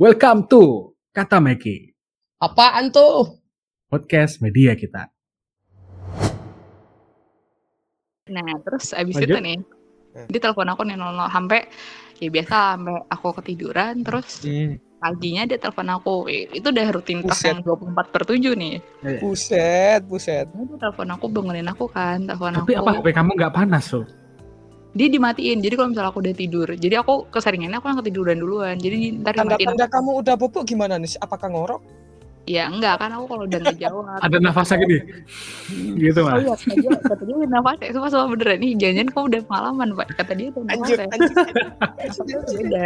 Welcome to Kata Meki, Apaan tuh? podcast media kita. Nah, terus abis Lanjut. itu nih, dia telepon aku nih 00 sampai ya biasa sampai aku ketiduran terus paginya dia telepon aku. Eh, Itu udah rutinitas yang 24 per 7 nih. Buset, buset. Dia telepon aku bangunin aku kan, telepon Tapi aku. apa HP kamu nggak panas tuh? Dia dimatiin. Jadi kalau misalnya aku udah tidur, jadi aku keseringannya aku yang ketiduran duluan. Jadi ntar dimatiin. Tanda-tanda kamu udah bobok gimana nih? Apakah ngorok? Ya enggak kan aku kalau udah ngejawab. Ada nafasnya gini, gitu Oh mas. iya, kata dia, kata dia udah nafas ya, sumpah, sumpah beneran nih, jangan kamu udah pengalaman, Pak. Kata dia udah nafas Anjir, anjir. Beda.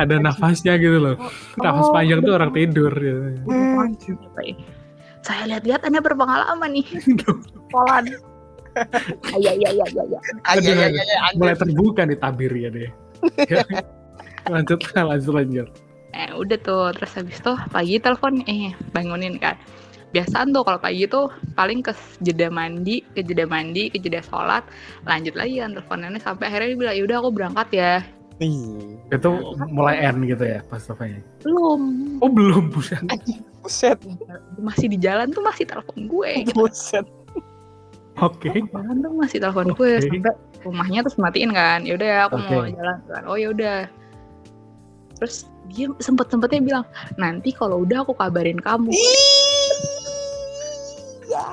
Ada nafasnya gitu loh. Nafas Oh, panjang tuh orang tidur. Gitu. Ya? Saya lihat-lihat Anda berpengalaman nih. Polan. Iya iya iya iya. iya. Ayo, ayo, ayo, ayo, Mulai terbuka nih tabirnya deh. lanjut, lanjut, lanjut. Eh udah tuh terus habis tuh pagi telepon eh bangunin kan. Biasaan tuh kalau pagi tuh paling ke jeda mandi, ke jeda mandi, ke jeda sholat, lanjut lagi kan teleponannya sampai akhirnya dia bilang ya udah aku berangkat ya. Ih, Itu mulai end gitu ya pas teleponnya. Belum. Oh belum, buset. Buset, Masih di jalan tuh masih telepon gue. gitu. buset. Oke. Jalan tuh masih telepon gue Oke. sampai rumahnya terus matiin kan. Ya udah ya aku mau Oke. jalan kan. Oh ya udah. Terus dia sempet sempetnya bilang nanti kalau udah aku kabarin kamu. Ya.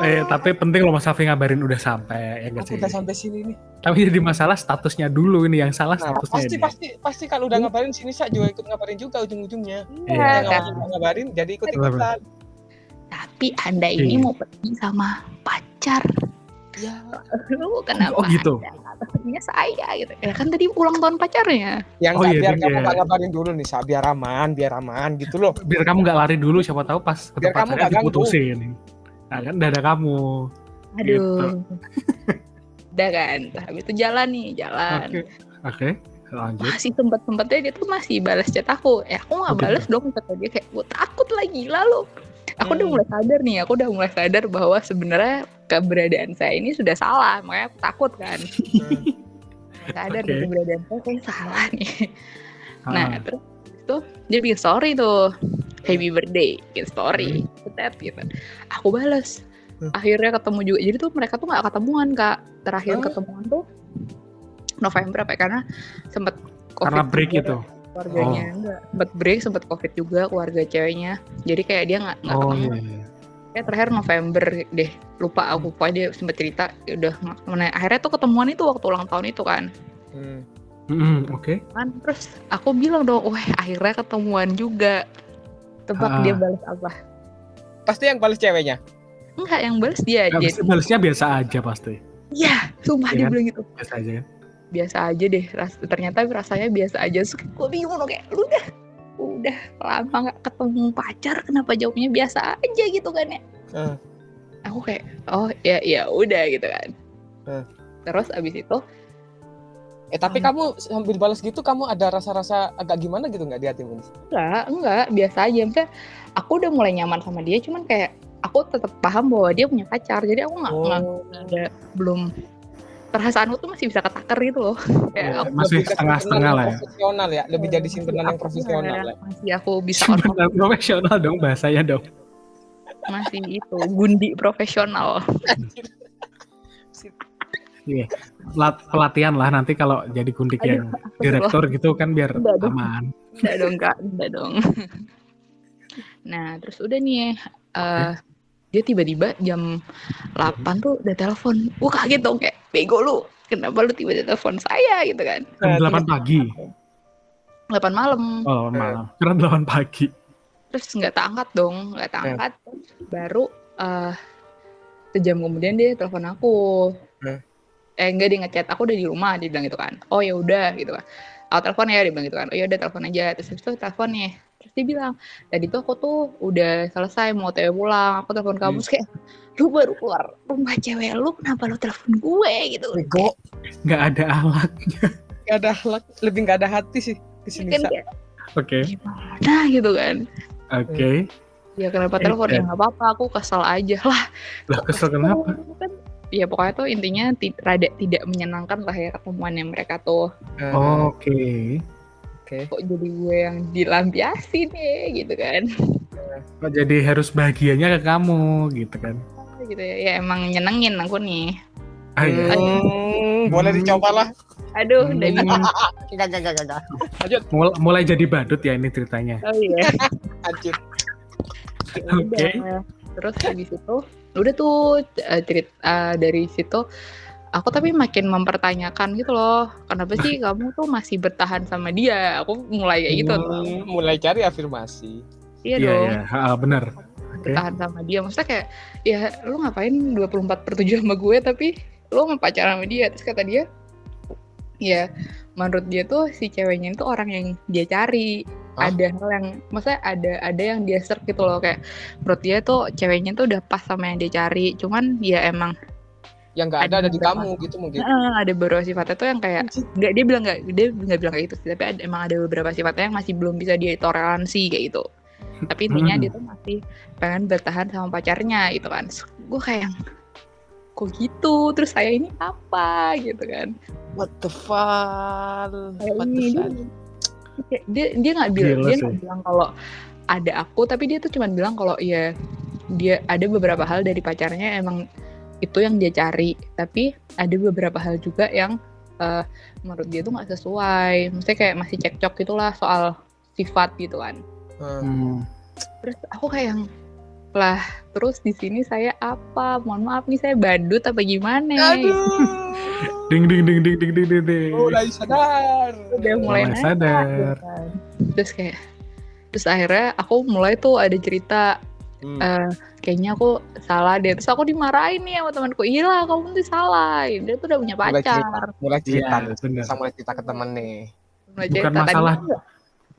Eh, tapi penting loh Mas Safi ngabarin udah sampai ya nggak Aku sih? udah sampai sini nih. Tapi jadi masalah statusnya dulu ini yang salah Nah, statusnya pasti ini. pasti pasti kalau udah ngabarin sini saya juga ikut ngabarin juga ujung-ujungnya. Iya. Yang kan. ngabarin, ngabarin jadi ikut ikutan. Tapi anda ini Iya. mau pergi sama pacar. Ya. Lu kenapa? Oh, gitu? Temennya saya gitu. Ya kan tadi ulang tahun pacarnya. Yang Oh, iya, biar iya. kamu nggak ngabarin dulu nih, Sa. biar aman, biar aman gitu loh. biar kamu nggak lari dulu siapa tahu pas ke Biar tempat kamu ganggu. diputusin nah kan udah ada kamu Aduh. Gitu. Udah kan. Habis itu jalan nih, jalan. oke oke lanjut Masih sempet-sempetnya dia tuh masih balas chat aku. Ya aku nggak Oh, gitu. balas dong kata dia kayak gue takut lagi lalu. Aku udah Hmm. mulai sadar nih, aku udah mulai sadar bahwa sebenarnya keberadaan saya ini sudah salah, makanya aku takut kan. Sadar nih keberadaan saya kayak salah nih. Nah, Ah, terus itu dia bikin story tuh. Happy birthday, bikin story. Butet gitu. Aku balas. Hmm. Akhirnya ketemu juga. Jadi tuh mereka tuh nggak ketemuan, Kak. Terakhir ketemuan tuh November apa ya? Karena sempet karena break juga itu keluarganya enggak sempet break sempet covid juga keluarga ceweknya jadi kayak dia nggak nggak oh ketemu iya iya. Kayak terakhir November deh lupa aku pokoknya dia sempet cerita ya udah. Nah, akhirnya tuh ketemuan itu waktu ulang tahun itu kan Hmm. Mm-mm, oke kan terus aku bilang dong wah akhirnya ketemuan juga tebak Ah. dia balas apa Pasti yang balas ceweknya. enggak yang balas dia aja pasti balasnya biasa aja pasti iya sumpah Iya dia kan? bilang gitu biasa aja kan biasa aja deh ras- ternyata rasanya biasa aja Terus gue bingung dong kayak lu udah udah lama nggak ketemu pacar kenapa jawabnya biasa aja gitu kan ya Hmm. aku kayak oh ya ya udah gitu kan Hmm. terus abis itu Eh tapi Hmm. kamu sambil balas gitu kamu ada rasa-rasa agak gimana gitu nggak di hatimu? enggak enggak biasa aja Maksudnya aku udah mulai nyaman sama dia cuman kayak aku tetap paham bahwa dia punya pacar jadi aku nggak Oh. ada belum perasaanku tuh masih bisa ketakar gitu loh. Kayak Oh, aku masih setengah-setengah lah ya. Profesional ya, lebih jadi simpenan yang profesional ya, ya. masih aku bisa Benar profesional dong bahasanya dong. Masih itu gundi profesional. Iya Pelat- pelatihan lah nanti kalau jadi gundik Aduh, yang direktur gitu kan biar Enggak dong. aman. Enggak dong kak. Enggak dong. Nah terus udah nih eh dia tiba-tiba jam 8 tuh udah telepon. Gue kaget dong kayak bego lu kenapa lu tiba-tiba telepon saya? Gitu kan. Jam Nah, 8 pagi? 8 malam. Oh malam. Kira 8 pagi. Terus nggak tak angkat dong nggak tak angkat baru eh sejam kemudian dia telepon aku. Hmm. eh enggak dia ngechat. Aku udah di rumah dia bilang gitu kan. Oh ya udah gitu kan. Aku telepon ya dia bilang gitu kan. Oh ya udah telepon aja. Terus itu telepon nih terus dia bilang tadi tuh aku tuh udah selesai mau TW pulang. Aku telepon kamu Hmm. Terus kayak lu baru keluar rumah cewek lu kenapa lu telepon gue? Gitu. Bego, nggak ada alat. Nggak ada alat, lebih nggak ada hati sih di sini. kan oke. Gimana? Gitu kan. Oke. Ya kenapa Eh, telepon? Eh. ya nggak apa-apa aku kesel aja lah. Lah kesel kenapa? kan ya pokoknya tuh intinya ti- rada tidak menyenangkan lah ya ketemuannya mereka tuh. Eh, oke Oke. kok jadi gue yang dilampiasin ya gitu kan Kok jadi harus bahagianya ke kamu gitu kan. gitu ya ya emang nyenengin aku nih Ah, iya. Hmm, boleh dicoba lah. aduh Hmm, bisa Enggak, enggak, enggak, enggak. Lanjut. mul- mulai jadi badut ya ini ceritanya. oh iya Lanjut. Ya Oke. udah. terus habis itu udah tuh eh, cerita dari situ aku tapi makin mempertanyakan gitu loh kenapa sih kamu tuh masih bertahan sama dia? Aku mulai kayak gitu. Hmm, mulai cari afirmasi. iya Iya dong. iya, Ha, benar. Bertahan sama dia. Maksudnya kayak ya lu ngapain 24 per 7 sama gue tapi lu mau pacaran sama dia? Terus kata dia ya menurut dia tuh si ceweknya itu orang yang dia cari. Hah? ada hal yang maksudnya ada ada yang dia serk gitu loh. Kayak menurut dia tuh ceweknya tuh udah pas sama yang dia cari. Cuman ya emang Yang enggak ada Ada ada di kamu gitu mungkin. eh, ada beberapa sifatnya tuh yang kayak Anjir. nggak dia bilang nggak dia nggak bilang kayak gitu sih tapi ada, emang ada beberapa sifatnya yang masih belum bisa dia toleransi kayak gitu tapi intinya Hmm. dia tuh masih pengen bertahan sama pacarnya gitu kan gue kayak yang, kok gitu terus saya ini apa gitu kan What the fuck? Kayak What the ini fuck? dia dia nggak bilang Gila dia nggak bilang kalau ada aku tapi dia tuh cuma bilang kalau ya dia ada beberapa hal dari pacarnya emang itu yang dia cari tapi ada beberapa hal juga yang eh, menurut dia tuh nggak sesuai maksudnya kayak masih cekcok gitulah soal sifat gitu kan Hmm. Hmm. terus aku kayak yang lah terus di sini saya apa mohon maaf nih saya badut apa gimana Aduh. Ding ding ding ding ding ding ding. ding. Mulai sadar. udah mulai Mulai nanya, sadar. gitu kan. terus kayak terus akhirnya aku mulai tuh ada cerita Hmm. eh, kayaknya aku salah deh terus aku dimarahin nih sama temanku iya lah kamu tuh salah dia tuh udah punya Mulai cerita, pacar mulai cerita. Iya, benar. Sama cerita ke temen nih. Mulai Bukan cerita. masalah-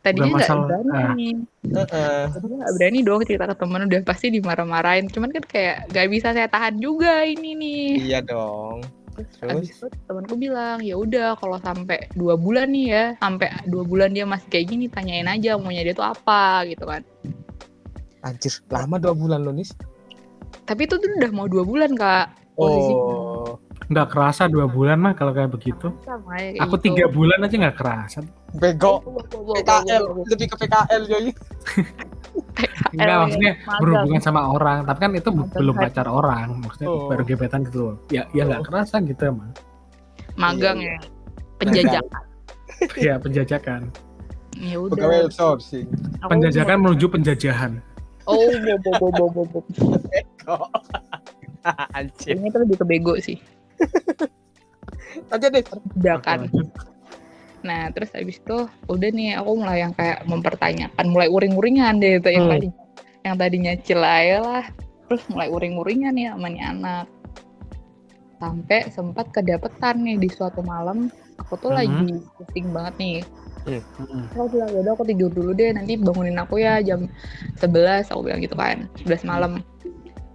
tadinya nggak- berani Heeh. tadinya nggak berani dong cerita ke temen udah pasti dimarah-marahin cuman kan kayak gak bisa saya tahan juga ini nih Iya dong. Terus Terus? abis itu temanku bilang ya udah kalau sampai dua bulan nih ya sampai dua bulan dia masih kayak gini tanyain aja maunya dia tuh apa gitu kan Anjir, lama dua bulan loh, Nis. tapi itu tuh udah mau dua bulan kak Oh, Nggak kerasa dua bulan mah kalau kayak begitu. sama ya kayak Aku gitu. tiga bulan aja nggak kerasa. bego. PKL, lebih ke PKL, Joy. Enggak Eh, maksudnya berhubungan sama orang, tapi kan itu belum pacar orang, maksudnya Oh. baru gebetan gitu loh. Ya ya nggak kerasa gitu emang. magang Iya, ya penjajakan Ya penjajakan. ya Pegawai udah outsourcing. Aku Penjajakan menuju penjajahan. Oh bo bo bo bo bo bo Bego. Anjir. ini tuh lebih ke bego sih Lanjut deh. penjajakan Nah, terus abis itu udah nih aku mulai yang kayak mempertanyakan, mulai uring-uringan deh itu yang Hmm. tadi yang tadinya cilaya lah, terus mulai uring-uringan nih sama nih anak. Sampai sempat kedapetan nih di suatu malam, aku tuh Mhm. lagi pusing banget nih. Terus Aku bilang, yaudah aku tidur dulu deh, nanti bangunin aku ya jam 11, aku bilang gitu kan, 11 malam.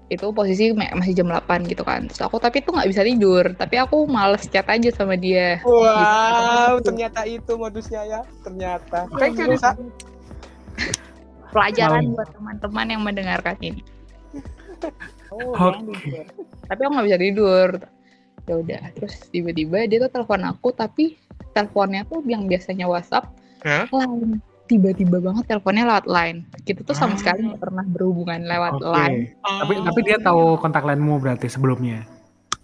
Itu posisi ma- masih jam 8 gitu kan. Terus aku tapi tuh nggak bisa tidur, tapi aku males chat aja sama dia. Wow, Gitu. ternyata itu modusnya ya. Ternyata. Thank you, Nisa. pelajaran Malam. buat teman-teman yang mendengarkan ini. Oh, tidur. Tapi aku nggak bisa tidur. Ya udah, terus tiba-tiba dia tuh telepon aku, tapi teleponnya tuh yang biasanya WhatsApp, Hah? line. Tiba-tiba banget teleponnya lewat line. Kita tuh sama Ah. sekali nggak pernah berhubungan lewat Oke. line. Tapi tapi dia tahu kontak lainmu berarti sebelumnya.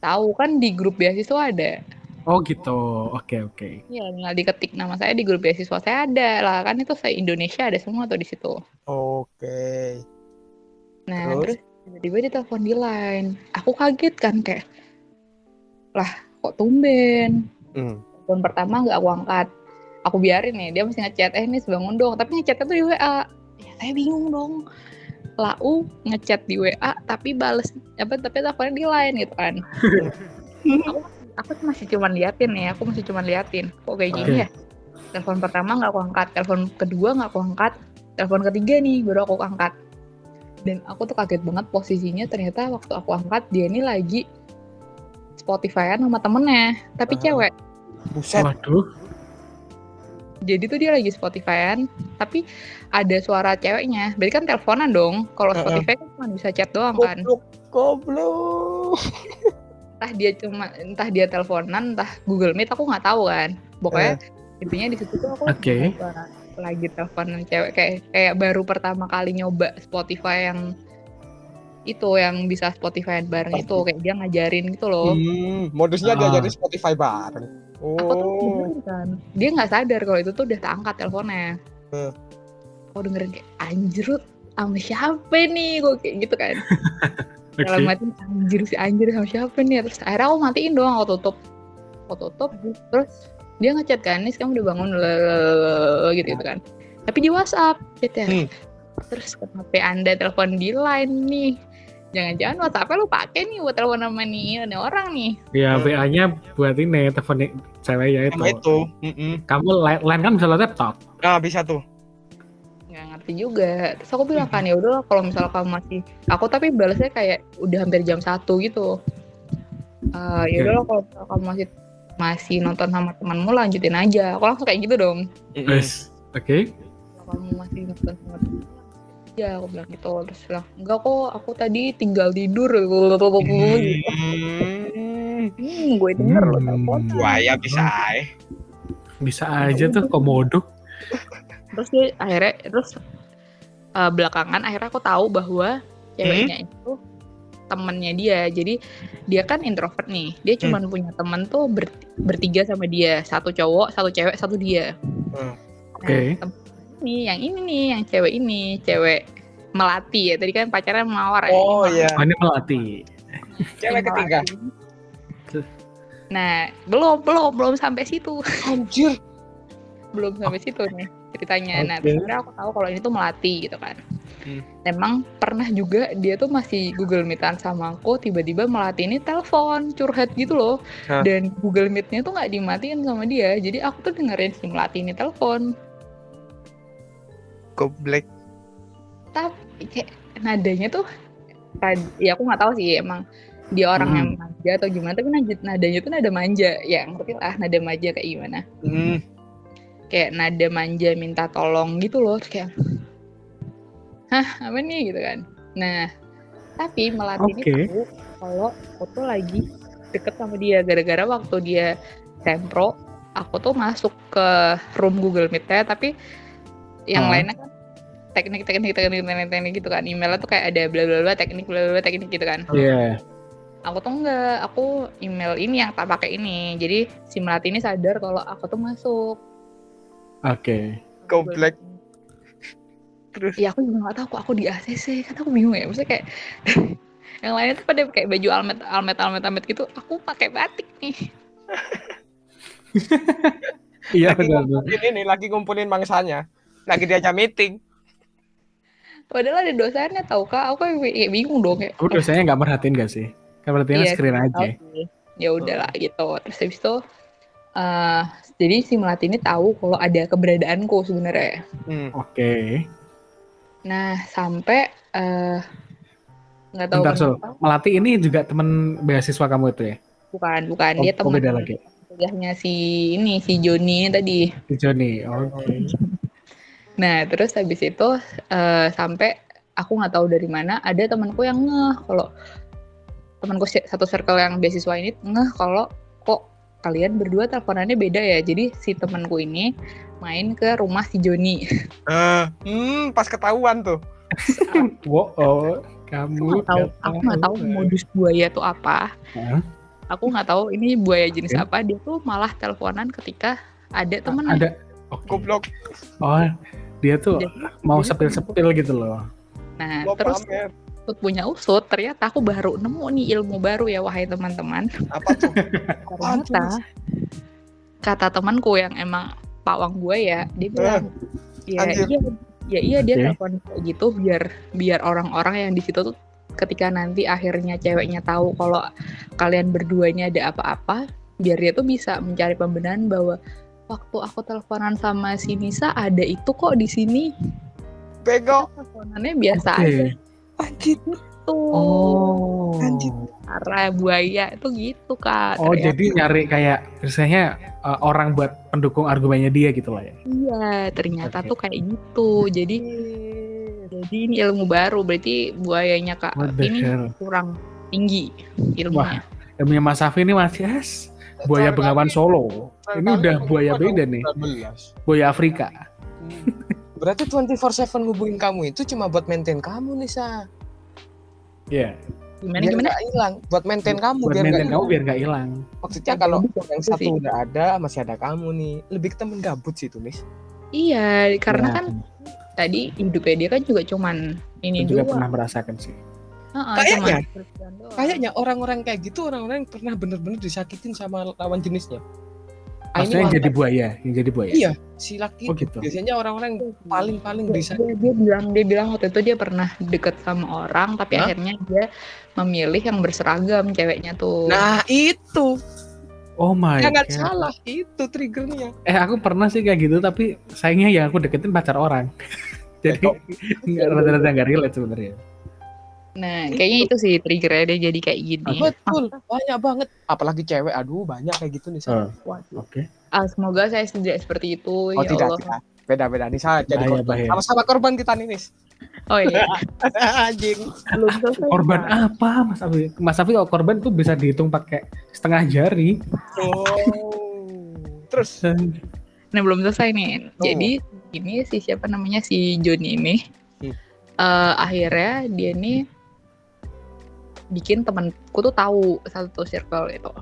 Tahu kan di grup beasiswa ada. Oh gitu. Oke oke. Ya, tinggal diketik nama saya di grup beasiswa saya ada lah. Kan itu saya Indonesia ada semua tuh di situ. Oke. Nah, Terus? terus tiba-tiba dia telepon di line. Aku kaget kan kayak, lah kok tumben? Hmm. Telepon pertama nggak aku angkat. Aku biarin nih, dia masih ngechat, eh nih bangun dong. Tapi ngechatnya tuh di WA. Ya saya bingung dong. Lau ngechat di WA, tapi bales apa tapi teleponnya di line gitu kan. aku, aku masih cuma liatin nih, aku masih cuma liatin. Kok kayak gini Oke. ya? Telepon pertama nggak aku angkat, telepon kedua nggak aku angkat, telepon ketiga nih baru aku angkat dan aku tuh kaget banget posisinya ternyata waktu aku angkat dia ini lagi Spotify-an sama temennya tapi Ah. cewek Buset. Waduh. jadi tuh dia lagi Spotify-an tapi ada suara ceweknya berarti kan teleponan dong kalau. Spotify kan cuma bisa chat doang kan Goblok. Goblok. entah dia cuma entah dia teleponan entah Google Meet aku nggak tahu kan pokoknya intinya di situ tuh aku nyoba lagi telepon cewek kayak kayak baru pertama kali nyoba Spotify yang itu yang bisa Spotify bareng itu kayak dia ngajarin gitu loh Hmm, modusnya Ah. diajarin Spotify bareng. Oh. aku tuh dengerin kan? Dia nggak sadar kalau itu tuh udah terangkat teleponnya. Hmm. aku dengerin kayak anjir lu sama siapa nih? Gue kayak gitu kan. Oke. dalam hati anjir si anjir sama siapa nih? Terus akhirnya aku matiin doang aku tutup. Aku tutup terus dia ngechat kan nih kamu udah bangun? Gitu gitu kan. Tapi di WhatsApp chatnya. Hmm. terus kenapa anda telepon di line nih jangan-jangan WhatsApp lu pakai nih buat telepon sama nih ini orang nih Ya WA-nya buat ini telepon ceweknya itu. Sama itu. Mm-mm. Kamu line kan bisa lewat laptop. Nah, bisa tuh. nggak ngerti juga terus aku bilang kan ya udah kalau misalnya kamu masih aku tapi balasnya kayak udah hampir jam satu gitu Eh ya udah kalau misalnya kamu masih masih nonton sama temanmu lanjutin aja aku langsung kayak gitu dong. Guys, oke. kalau kamu masih nonton sama ya aku bilang gitu terus bilang enggak kok aku tadi tinggal tidur Hmm. hmm, gue denger lo Hmm. telepon Buaya bisa eh. Bisa aja tuh komodo. terus dia akhirnya terus eh, belakangan akhirnya aku tahu bahwa ceweknya itu temennya dia jadi dia kan introvert nih dia cuma punya temen tuh ber- bertiga sama dia satu cowok satu cewek satu dia Hmm. Oke. Nah, ini yang ini nih yang cewek ini cewek melati ya tadi kan pacarnya mawar ya. Oh iya. Oh, ini melatih. Cewek Melati. ketiga. nah belum belum belum sampai situ Anjir. belum sampai situ nih ceritanya. Nah, Oke. terus akhirnya aku tahu kalau ini tuh melati gitu kan. Hmm. Emang pernah juga dia tuh masih Google Meetan sama aku, tiba-tiba melati ini telepon curhat gitu loh. Hah? Dan Google Meet-nya tuh nggak dimatiin sama dia, jadi aku tuh dengerin si melati ini telepon. Goblek. Tapi kayak nadanya tuh, rad- ya aku nggak tahu sih emang dia orang Hmm. yang manja atau gimana, tapi nad- nadanya tuh nada manja, ya ngerti lah nada manja kayak gimana. Hmm. kayak nada manja minta tolong gitu loh kayak hah apa nih gitu kan nah tapi melati ini Oke. tahu kalau aku tuh lagi deket sama dia gara-gara waktu dia sempro aku tuh masuk ke room Google Meet-nya tapi yang Hmm. lainnya kan teknik teknik teknik teknik teknik gitu kan emailnya tuh kayak ada bla bla bla teknik bla bla bla teknik gitu kan Iya. aku tuh enggak aku email ini yang tak pakai ini jadi si melati ini sadar kalau aku tuh masuk Oke. Goblek. Terus ya aku juga gak tahu kok aku di ACC kan aku bingung ya maksudnya kayak yang lainnya tuh pada kayak baju almet almet almet almet gitu aku pakai batik nih Iya benar. ini, lagi ngumpulin mangsanya. Lagi diajak meeting. padahal ada dosennya tahu kak aku kayak bingung dong kayak Aku biasanya nggak merhatiin gak sih? Kan perhatiin Iya, screen aja. ya udahlah gitu terus habis itu eh jadi si melati ini tahu kalau ada keberadaanku sebenarnya Hmm. Oke. nah sampai eh nggak tahu Bentar, kenapa Melati ini juga temen beasiswa kamu itu ya? bukan bukan Oh, dia oh, teman beda lagi. kuliahnya si ini si Joni ini tadi Si Joni. Oke. Nah, terus habis itu eh, sampai aku nggak tahu dari mana ada temanku yang ngeh kalau temanku satu circle yang beasiswa ini ngeh kalau kok kalian berdua teleponannya beda ya. Jadi si temanku ini main ke rumah si Joni. Eh, hmm, pas ketahuan tuh. Wow, oh, Aku kamu nggak tahu, aku nggak tahu modus buaya itu apa. Hah? Aku nggak tahu ini buaya jenis Oke. apa. Dia tuh malah teleponan ketika ada temennya. Ada. Oke. Goblok. Oh, dia tuh Jadi- mau sepil-sepil gitu loh. Nah, Gua terus pamer. usut punya usut, ternyata aku baru nemu nih ilmu baru ya wahai teman-teman. Apa tuh? ternyata kata temanku yang emang pawang gue ya dia bilang ya anjir. iya ya iya dia Oke. telepon kayak gitu biar biar orang-orang yang di situ tuh ketika nanti akhirnya ceweknya tahu kalau kalian berduanya ada apa-apa biar dia tuh bisa mencari pembenaran bahwa waktu aku teleponan sama si Nisa ada itu kok di sini Bego. teleponannya biasa Oke. aja Anjir. tuh Oh. Anjir. cara buaya itu gitu kak Oh, Ternyata- jadi nyari kayak misalnya uh, orang buat pendukung argumennya dia gitu lah ya. Iya, ternyata Oke. tuh kayak gitu. Jadi jadi ini ilmu baru. Berarti buayanya Kak ini hell? kurang tinggi ilmunya. Ilmunya Mas Safi ini masih es. Buaya Terakhir Bengawan Solo. Ini udah buaya beda nih. 19. Buaya Afrika. Hmm. Berarti 24/7 hubungin kamu itu cuma buat maintain kamu nih sa. Iya. Gimana biar gimana? hilang, buat maintain kamu Buat biar maintain kamu hilang. biar nggak hilang. Maksudnya kalau yang satu sih. udah ada, masih ada kamu nih. Lebih ke temen gabut sih itu, Nis. Iya, karena Ya, kan tadi hidupnya dia kan juga cuman ini juga dua. pernah merasakan sih. Kayaknya. Kayaknya orang-orang kayak gitu orang-orang yang pernah bener-bener disakitin sama lawan jenisnya. Ah, Maksudnya yang jadi buaya, yang jadi buaya. Iya, si laki Oh, itu gitu. biasanya orang-orang yang paling-paling dia, bisa. dia, dia bilang dia bilang waktu itu dia pernah deket sama orang tapi Hah? akhirnya dia memilih yang berseragam ceweknya tuh. Nah, itu Oh my jangan god. salah, itu triggernya. Eh aku pernah sih kayak gitu tapi sayangnya yang aku deketin pacar orang. Jadi Oh. nggak rada-rada nggak relate sebenarnya. Nah, kayaknya itu sih triggernya dia jadi kayak gini. Betul, banyak banget. Apalagi cewek, aduh banyak kayak gitu nih. Waduh. Oke. Ah, semoga saya tidak seperti itu. Oh ya tidak, Allah. tidak. Beda-beda nih saya jadi Bahaya, korban. bahaya. Sama-sama korban kita nih, Nis. Oh iya, Anjing. belum selesai. Korban apa Mas Afi? Mas Afi kalau korban tuh bisa dihitung pakai setengah jari. Oh. Terus Nah, belum selesai nih. Oh. Jadi ini si siapa namanya si Joni ini Hmm. eh, akhirnya dia nih bikin temanku tuh tahu satu circle itu.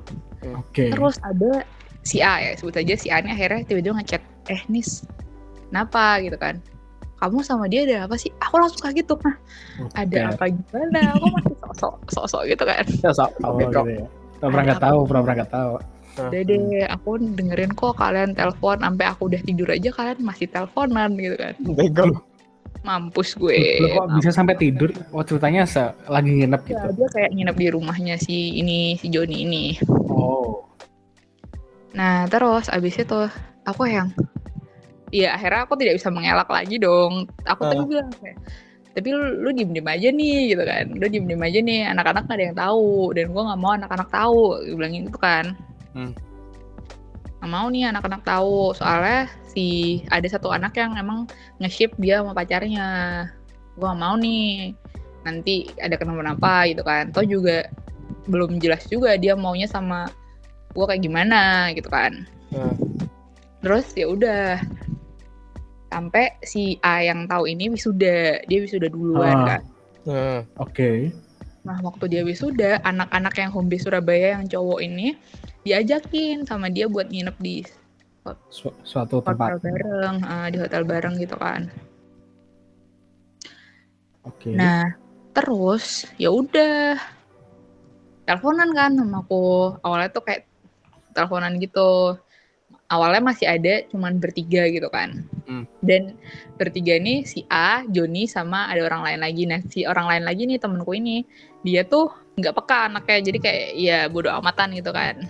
Oke. Terus ada si A ya, sebut aja si A ini akhirnya tiba-tiba ngechat, eh Nis, kenapa gitu kan? Kamu sama dia ada apa sih? Aku langsung kaget tuh, nah ada apa gimana? Aku masih sok-sok, sok-sok gitu kan. Ya, so, oh, kok. gitu ya. Pernah nggak tahu, pernah nggak tahu. Deh, aku dengerin kok kalian telepon, sampai aku udah tidur aja kalian masih teleponan gitu kan. bego. Mampus gue. Loh, kok bisa sampai tidur? Oh ceritanya se lagi nginep Ya, gitu. dia kayak nginep di rumahnya si ini si Joni ini. Oh. Nah terus abis itu aku yang Iya akhirnya aku tidak bisa mengelak lagi dong. Aku tadi Ah. bilang kayak tapi lu, lu diem diem aja nih gitu kan. Lu diem diem aja nih anak-anak gak ada yang tahu dan gua nggak mau anak-anak tahu. Gue bilang gitu kan. Hmm. Nggak mau nih anak-anak tahu soalnya si ada satu anak yang emang nge-ship dia sama pacarnya. Gua nggak mau nih nanti ada kenapa-napa gitu kan. Toh juga belum jelas juga dia maunya sama gua kayak gimana gitu kan. Nah. Terus ya udah sampai si A yang tahu ini wisuda, dia wisuda duluan Ah. kan. Nah, Oke. Nah waktu dia wisuda, anak-anak yang home base Surabaya yang cowok ini diajakin sama dia buat nginep di Su- suatu hotel tempat. bareng, eh, di hotel bareng gitu kan. Oke. Nah terus ya udah teleponan kan sama aku. Awalnya tuh kayak teleponan gitu. Awalnya masih ada cuman bertiga gitu kan. Hmm. Dan bertiga ini si A, Joni sama ada orang lain lagi. Nah si orang lain lagi nih temenku ini dia tuh nggak peka anaknya. Jadi kayak ya bodo amatan gitu kan.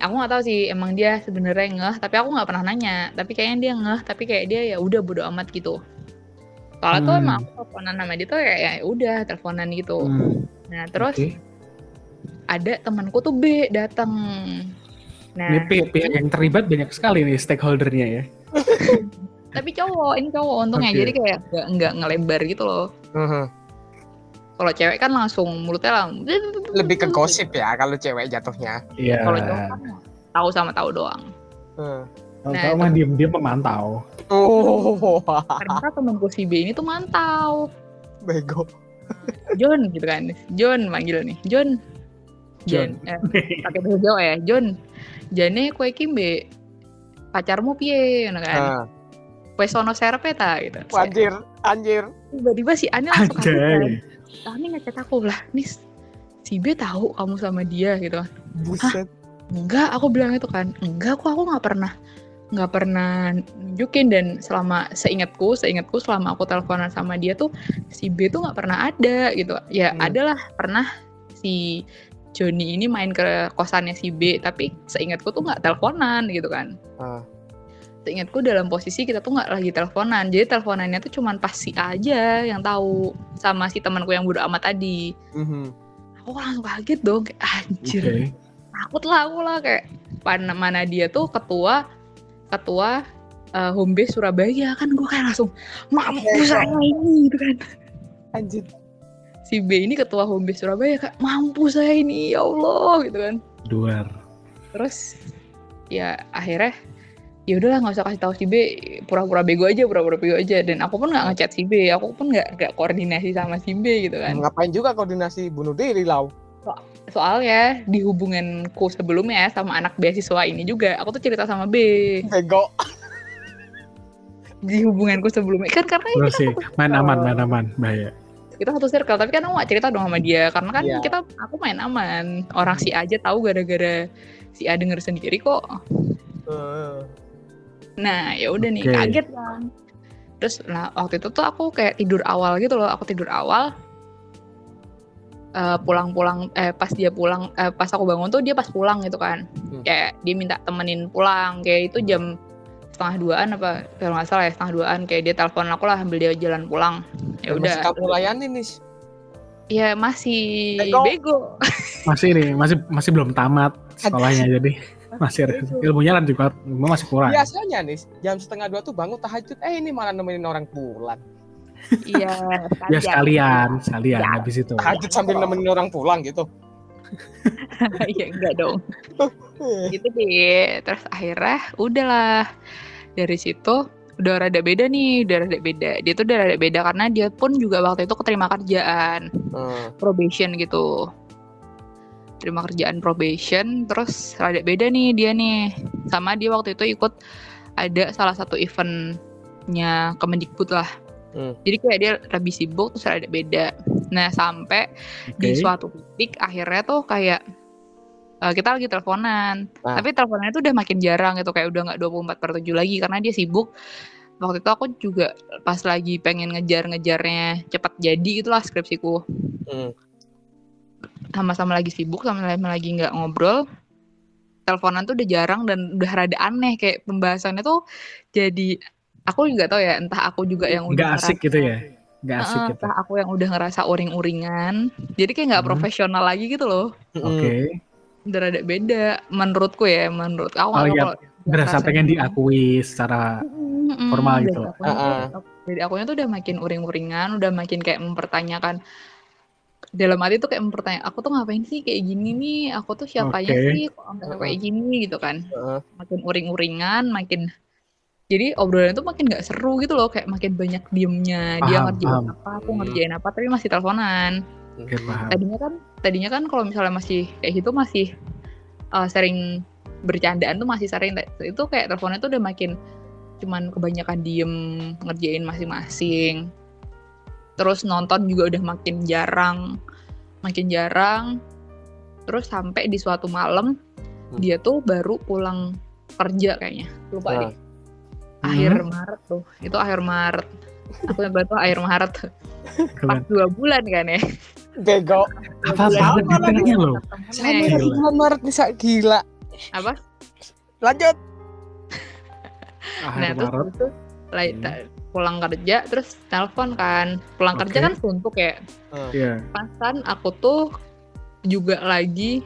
Aku nggak tahu sih emang dia sebenarnya ngeh, tapi aku nggak pernah nanya. Tapi kayaknya dia ngeh, tapi kayak dia ya udah bodo amat gitu. Soalnya tuh Hmm. emang aku teleponan sama dia tuh kayak ya udah teleponan gitu. Hmm, Nah terus oke. ada temanku tuh B datang. Nah Ini pihak yang terlibat banyak sekali nih stakeholdernya ya. tapi cowok ini cowok untungnya Oke. jadi kayak nggak nggak ngelebar gitu loh. mhm. Kalau cewek kan langsung mulutnya lah. lebih ke gosip ya kalau cewek jatuhnya. Iya. Kalau cowok kan tahu sama tahu doang. Hmm. Kalau Nah, kamu mah diem-diem memantau. Oh, Ternyata temanku si B ini tuh mantau. bego. John gitu kan. John manggil nih. John. John. Eh, pakai bahasa Jawa ya. John. Jane kue kimbe. Pacarmu piye ngono kan. Nah, Kue sono serpe ta gitu. anjir, anjir. Tiba-tiba si Ani langsung kaget Anjay. Ani ngechat aku lah, Nis. Si B tahu kamu sama dia gitu kan. Buset. Enggak, aku bilang itu kan. Enggak, kok aku nggak pernah nggak pernah nunjukin dan selama seingatku seingatku selama aku teleponan sama dia tuh si B tuh nggak pernah ada gitu ya Hmm. adalah pernah si Joni ini main ke kosannya si B tapi seingatku tuh nggak teleponan gitu kan Ah. Seingatku dalam posisi kita tuh nggak lagi teleponan jadi teleponannya tuh cuman pas si A aja yang tahu sama si temanku yang bodo amat tadi Mhm. aku langsung kaget dong kayak anjir Oke. takut lah aku lah kayak mana mana dia tuh ketua ketua uh, home base Surabaya kan gue kayak langsung mampus saya ini gitu kan Anjir. si B ini ketua home base Surabaya kak mampus saya ini ya Allah gitu kan Duar. terus ya akhirnya ya udahlah nggak usah kasih tahu si B pura-pura bego aja pura-pura bego aja. Dan aku pun nggak ngechat si B aku pun nggak nggak koordinasi sama si B gitu kan. Ngapain juga koordinasi bunuh diri lau? soalnya di hubunganku sebelumnya sama anak beasiswa ini juga aku tuh cerita sama B. Bego. di hubunganku sebelumnya. Kan karena Terus sih, main aman, main aman, bahaya. kita satu circle tapi kan aku gak cerita dong sama dia. Karena kan Iya. kita aku main aman. Orang si A aja tahu gara-gara si A denger sendiri kok. Eh, nah ya udah nih Oke. kaget kan. Terus nah waktu itu tuh aku kayak tidur awal gitu loh aku tidur awal. Eh, pulang-pulang eh pas dia pulang eh, pas aku bangun tuh dia pas pulang gitu kan. Hmm. kayak dia minta temenin pulang kayak itu jam setengah duaan apa kalau nggak salah ya setengah duaan. Kayak dia telepon aku lah ambil dia jalan pulang. Ya masih udah. kamu layani nih. ya masih Bego. bego. Masih ini, masih masih belum tamat sekolahnya jadi masih ilmunya lanjut banget, ilmu masih kurang. Biasanya nih jam setengah dua tuh bangun tahajud. Eh ini malah nemenin orang pulang. iya Ya sekalian, sekalian Ya. habis itu. Tahajud sambil nemenin orang pulang gitu. Iya enggak dong. gitu deh. Terus akhirnya udahlah dari situ udah rada beda nih, udah rada beda. Dia tuh udah rada beda karena dia pun juga waktu itu keterima kerjaan Hmm. probation gitu. Terima kerjaan probation, terus rada beda nih dia nih. Sama dia waktu itu ikut ada salah satu eventnya Kemendikbud lah. Hmm. Jadi kayak dia lebih sibuk terus rada beda. Nah sampai di Oke. suatu titik akhirnya tuh kayak eh, kita lagi teleponan Nah. tapi teleponannya tuh udah makin jarang gitu kayak udah nggak 24 per 7 lagi karena dia sibuk waktu itu aku juga pas lagi pengen ngejar-ngejarnya cepat jadi itulah skripsiku Hmm. Sama-sama lagi sibuk sama-sama lagi nggak ngobrol teleponan tuh udah jarang dan udah rada aneh. Kayak pembahasannya tuh jadi aku juga tahu ya entah aku juga yang udah Nggak asik ngerasa- gitu ya, nggak asik Heeh, gitu. entah aku yang udah ngerasa uring-uringan. Jadi kayak nggak Hmm. profesional lagi gitu loh. Oke, udah rada beda menurutku ya menurut aku Oh iya, berasa rasanya pengen diakui secara Mm-mm, formal gitu. Ah, dari akunya tuh udah makin uring-uringan udah makin kayak mempertanyakan dalam hati tuh kayak mempertanya aku tuh ngapain sih kayak gini nih? Aku tuh siapanya Oke. sih kok sampai kayak gini? Gitu kan. Makin uring-uringan makin jadi obrolan itu makin nggak seru gitu loh kayak makin banyak diemnya. Dia Paham, ngerjain paham. apa aku ngerjain apa tapi masih teleponan. Paham. tadinya kan tadinya kan kalau misalnya masih kayak gitu masih uh, sering bercandaan tuh masih sering. Itu kayak teleponnya tuh udah makin cuman kebanyakan diem ngerjain masing-masing terus nonton juga udah makin jarang makin jarang terus sampai di suatu malam Hmm. dia tuh baru pulang kerja kayaknya lupa Nah. deh akhir Maret tuh itu akhir Maret aku yang tuh akhir Maret pas dua bulan kan ya Bego. Apa detailnya loh. Sama Maret nih Sak. gila. apa Lanjut. nah Akhir terus Maret. itu like, Hmm. Pulang kerja terus telepon kan pulang kerja Oke. kan suntuk ya Iya. pasan aku tuh juga lagi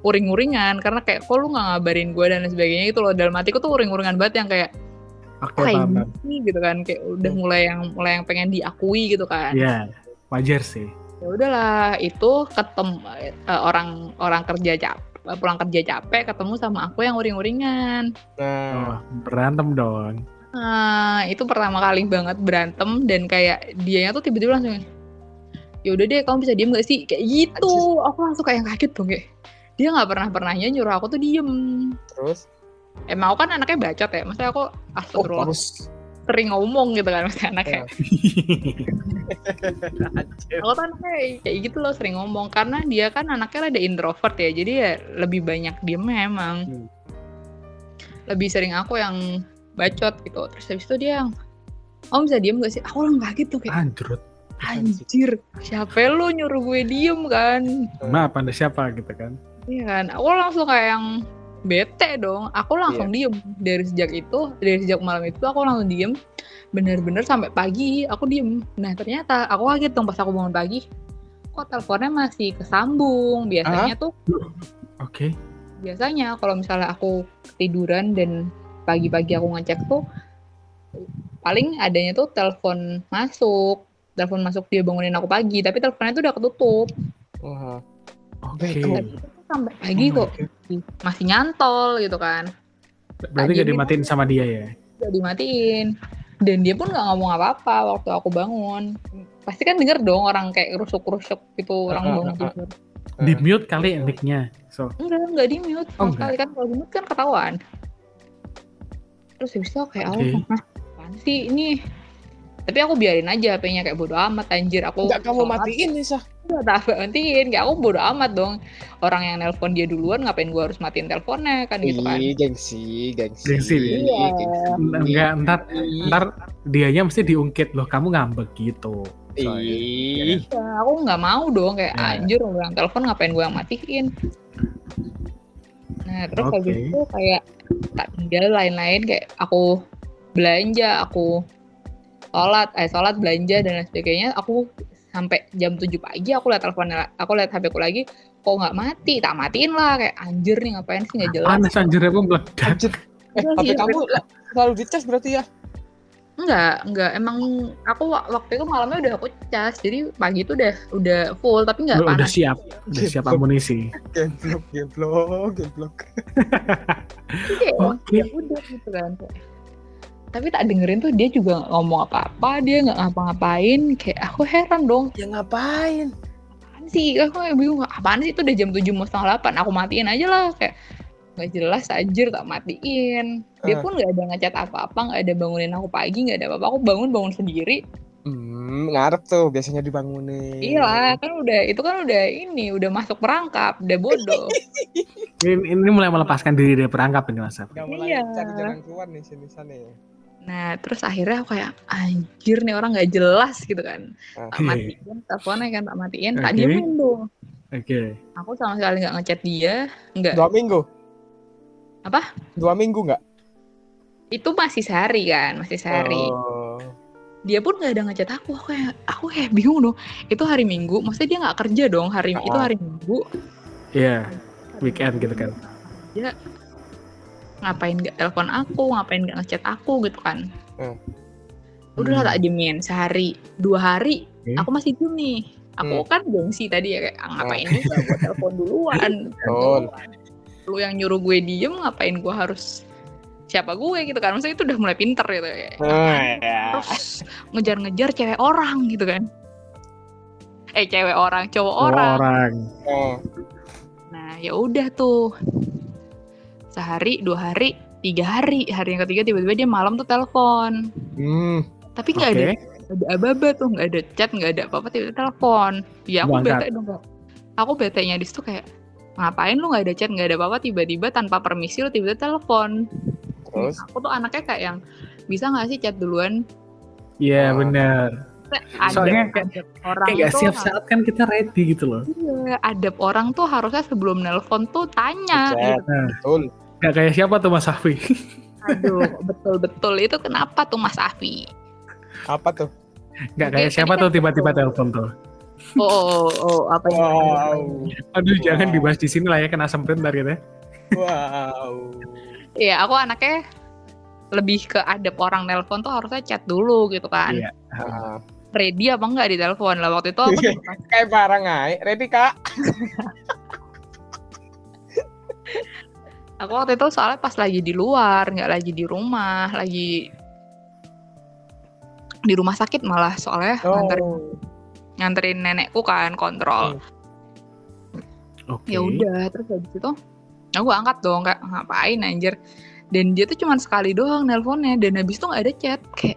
uring-uringan karena kayak kok lu nggak ngabarin gue dan sebagainya gitu loh dalam hatiku tuh uring-uringan banget yang kayak paham. paham. gini gitu kan kayak udah Hmm. mulai yang mulai yang pengen diakui gitu kan Iya, wajar sih. ya udahlah itu ketemu eh, orang orang kerja capek pulang kerja capek ketemu sama aku yang uring-uringan Nah, Oh, berantem dong. Nah, itu pertama kali banget berantem dan kayak dianya tuh tiba-tiba langsung ya udah deh kamu bisa diem gak sih? Kayak gitu. Aku langsung kayak kaget dong kayak dia nggak pernah pernahnya nyuruh aku tuh diem. Terus? Emang aku kan anaknya bacot ya maksudnya aku oh astagfirullah terus? sering ngomong gitu kan maksudnya anaknya. Anjir. aku tuh anaknya kayak gitu loh sering ngomong karena dia kan anaknya ada introvert ya jadi ya lebih banyak diemnya emang. Hmm. lebih sering aku yang bacot gitu terus habis itu dia yang Om bisa diem gak sih? Aku orang kaget tuh kayak Anjrot. Anjir, siapa lu nyuruh gue diem kan? Maaf, anda siapa gitu kan? Iya kan, aku langsung kayak yang bete dong. Aku langsung diem dari sejak itu, dari sejak malam itu aku langsung diem. Bener-bener sampai pagi aku diem. Nah ternyata aku kaget dong pas aku bangun pagi. Kok teleponnya masih kesambung? Biasanya tuh, Oke. biasanya kalau misalnya aku tiduran dan pagi-pagi aku ngecek tuh, paling adanya tuh telepon masuk. Telepon masuk dia bangunin aku pagi, tapi teleponnya tuh udah ketutup. Wah, Oke. Sampai pagi Oh my kok masih nyantol gitu kan Berarti gak dimatiin sama dia ya? udah dimatiin dan dia pun nggak ngomong apa-apa waktu aku bangun pasti kan denger dong orang kayak rusuk-rusuk gitu orang Ah, bangun ah, ah. tidur Di mute kali mic-nya. So, enggak enggak di mute Oh, sekali kan kalau di mute kan ketahuan terus habis itu kayak Oke. oh apaan sih ini tapi aku biarin aja HP-nya kayak bodo amat anjir aku Enggak kamu sholat, matiin Nisa. Enggak tak matiin kayak aku bodo amat dong orang yang nelpon dia duluan ngapain gua harus matiin teleponnya kan gitu kan Ih, gengsi, gengsi. Gengsi. Iya. enggak ntar ntar dianya mesti diungkit loh kamu ngambek gitu. Soalnya. Ih, Ya, aku nggak mau dong kayak Ya. anjir orang telepon ngapain gue yang matiin nah terus Oke. habis itu kayak tak tinggal lain-lain kayak aku belanja aku sholat eh sholat belanja dan lain sebagainya aku sampai jam 7 pagi aku lihat teleponnya aku lihat HP ku lagi kok nggak mati tak matiin lah kayak anjir nih ngapain sih nggak jelas Panas anjir aku meledak. anjir. Eh, Iya HP sih, kamu selalu dicas berarti ya? Enggak, enggak. Emang aku wa- waktu itu malamnya udah aku cas, jadi pagi itu udah udah full, tapi nggak Udah, udah panas. siap, udah siap amunisi. Geblok, geblok, geblok. Oke. ya udah gitu kan. Tapi tak dengerin tuh dia juga ngomong apa-apa, dia nggak ngapa-ngapain. Kayak aku heran dong, Ya ngapain? apaan sih? Aku kayak bingung, apaan sih itu udah jam 7 mau setengah 8, aku matiin aja lah. Kayak nggak jelas anjir tak matiin. Dia Eh. pun nggak ada ngechat apa-apa, nggak ada bangunin aku pagi, nggak ada apa-apa. Aku bangun bangun sendiri. Hmm, ngarep tuh biasanya dibangunin. Iya, kan udah itu kan udah ini, udah masuk perangkap, udah bodoh. Ini, ini mulai melepaskan diri dari perangkap ini mas. Afif. Udah mulai Iya. cari jalan keluar nih sini sana ya. Nah, terus akhirnya aku kayak anjir nih orang nggak jelas gitu kan. Ah. Tak matiin teleponnya kan tak matiin, tak Oke. diemin dong. Oke. Aku sama sekali nggak ngechat dia, nggak. Dua minggu. Apa? Dua minggu nggak? Itu masih sehari kan, masih sehari. Oh. Dia pun nggak ada ngechat aku. Aku kayak aku kayak bingung dong. Itu hari Minggu, maksudnya dia nggak kerja dong hari itu Ah. hari Minggu. Iya, weekend gitu kan. Dia ngapain nggak telepon aku, ngapain nggak ngechat aku gitu kan. Hmm. Udah Hmm. tak diemin sehari, dua hari Oke. aku masih diem nih. Aku Hmm. kan gengsi tadi ya kayak "Ah, ngapain juga gue telepon duluan. Betul. Lu yang nyuruh gue diem ngapain gue harus siapa gue gitu kan. Maksudnya itu udah mulai pinter gitu ya. Ya. Terus ngejar-ngejar cewek orang gitu kan. Eh cewek orang, cowok Dua orang. orang. Oh. Nah ya udah tuh sehari, dua hari, tiga hari. Hari yang ketiga tiba-tiba dia malam tuh telepon. Hmm. Tapi nggak Oke. ada ada aba-aba tuh, nggak ada chat, nggak ada apa-apa, tiba-tiba telepon. Ya aku bete dong. Aku bete-nya di situ kayak ngapain lu nggak ada chat, nggak ada apa-apa, tiba-tiba tanpa permisi lu tiba-tiba telepon. Terus? Aku tuh anaknya kayak yang bisa nggak sih chat duluan? Iya Ah. benar. Ada, Soalnya kayak- adab orang Kayak gak siap saat kan kita ready gitu loh. Iya, adab orang tuh harusnya sebelum nelpon tuh tanya. Chat. Gitu. Nah, Betul. gak kayak siapa tuh Mas Safi? Aduh, betul-betul itu kenapa tuh Mas Afi? Apa tuh? Gak Oke, kayak siapa tuh kan tiba-tiba gitu. telepon tuh. Oh, oh, oh, apa yang Wow. Aduh Wow. jangan dibahas di sini lah ya kena semprit ntar gitu ya. Wow. Iya, aku anaknya lebih ke adab orang nelpon tuh harusnya chat dulu gitu kan. Iya. Ah. Ready apa enggak di telepon lah waktu itu aku pas- Kayak barang ay. Ready kak? aku waktu itu soalnya pas lagi di luar, nggak lagi di rumah, lagi di rumah sakit malah soalnya Oh. nganterin nenekku kan kontrol. Oke. ya udah terus habis itu aku angkat dong kayak ngapain anjir dan dia tuh cuma sekali doang nelponnya dan habis itu nggak ada chat kayak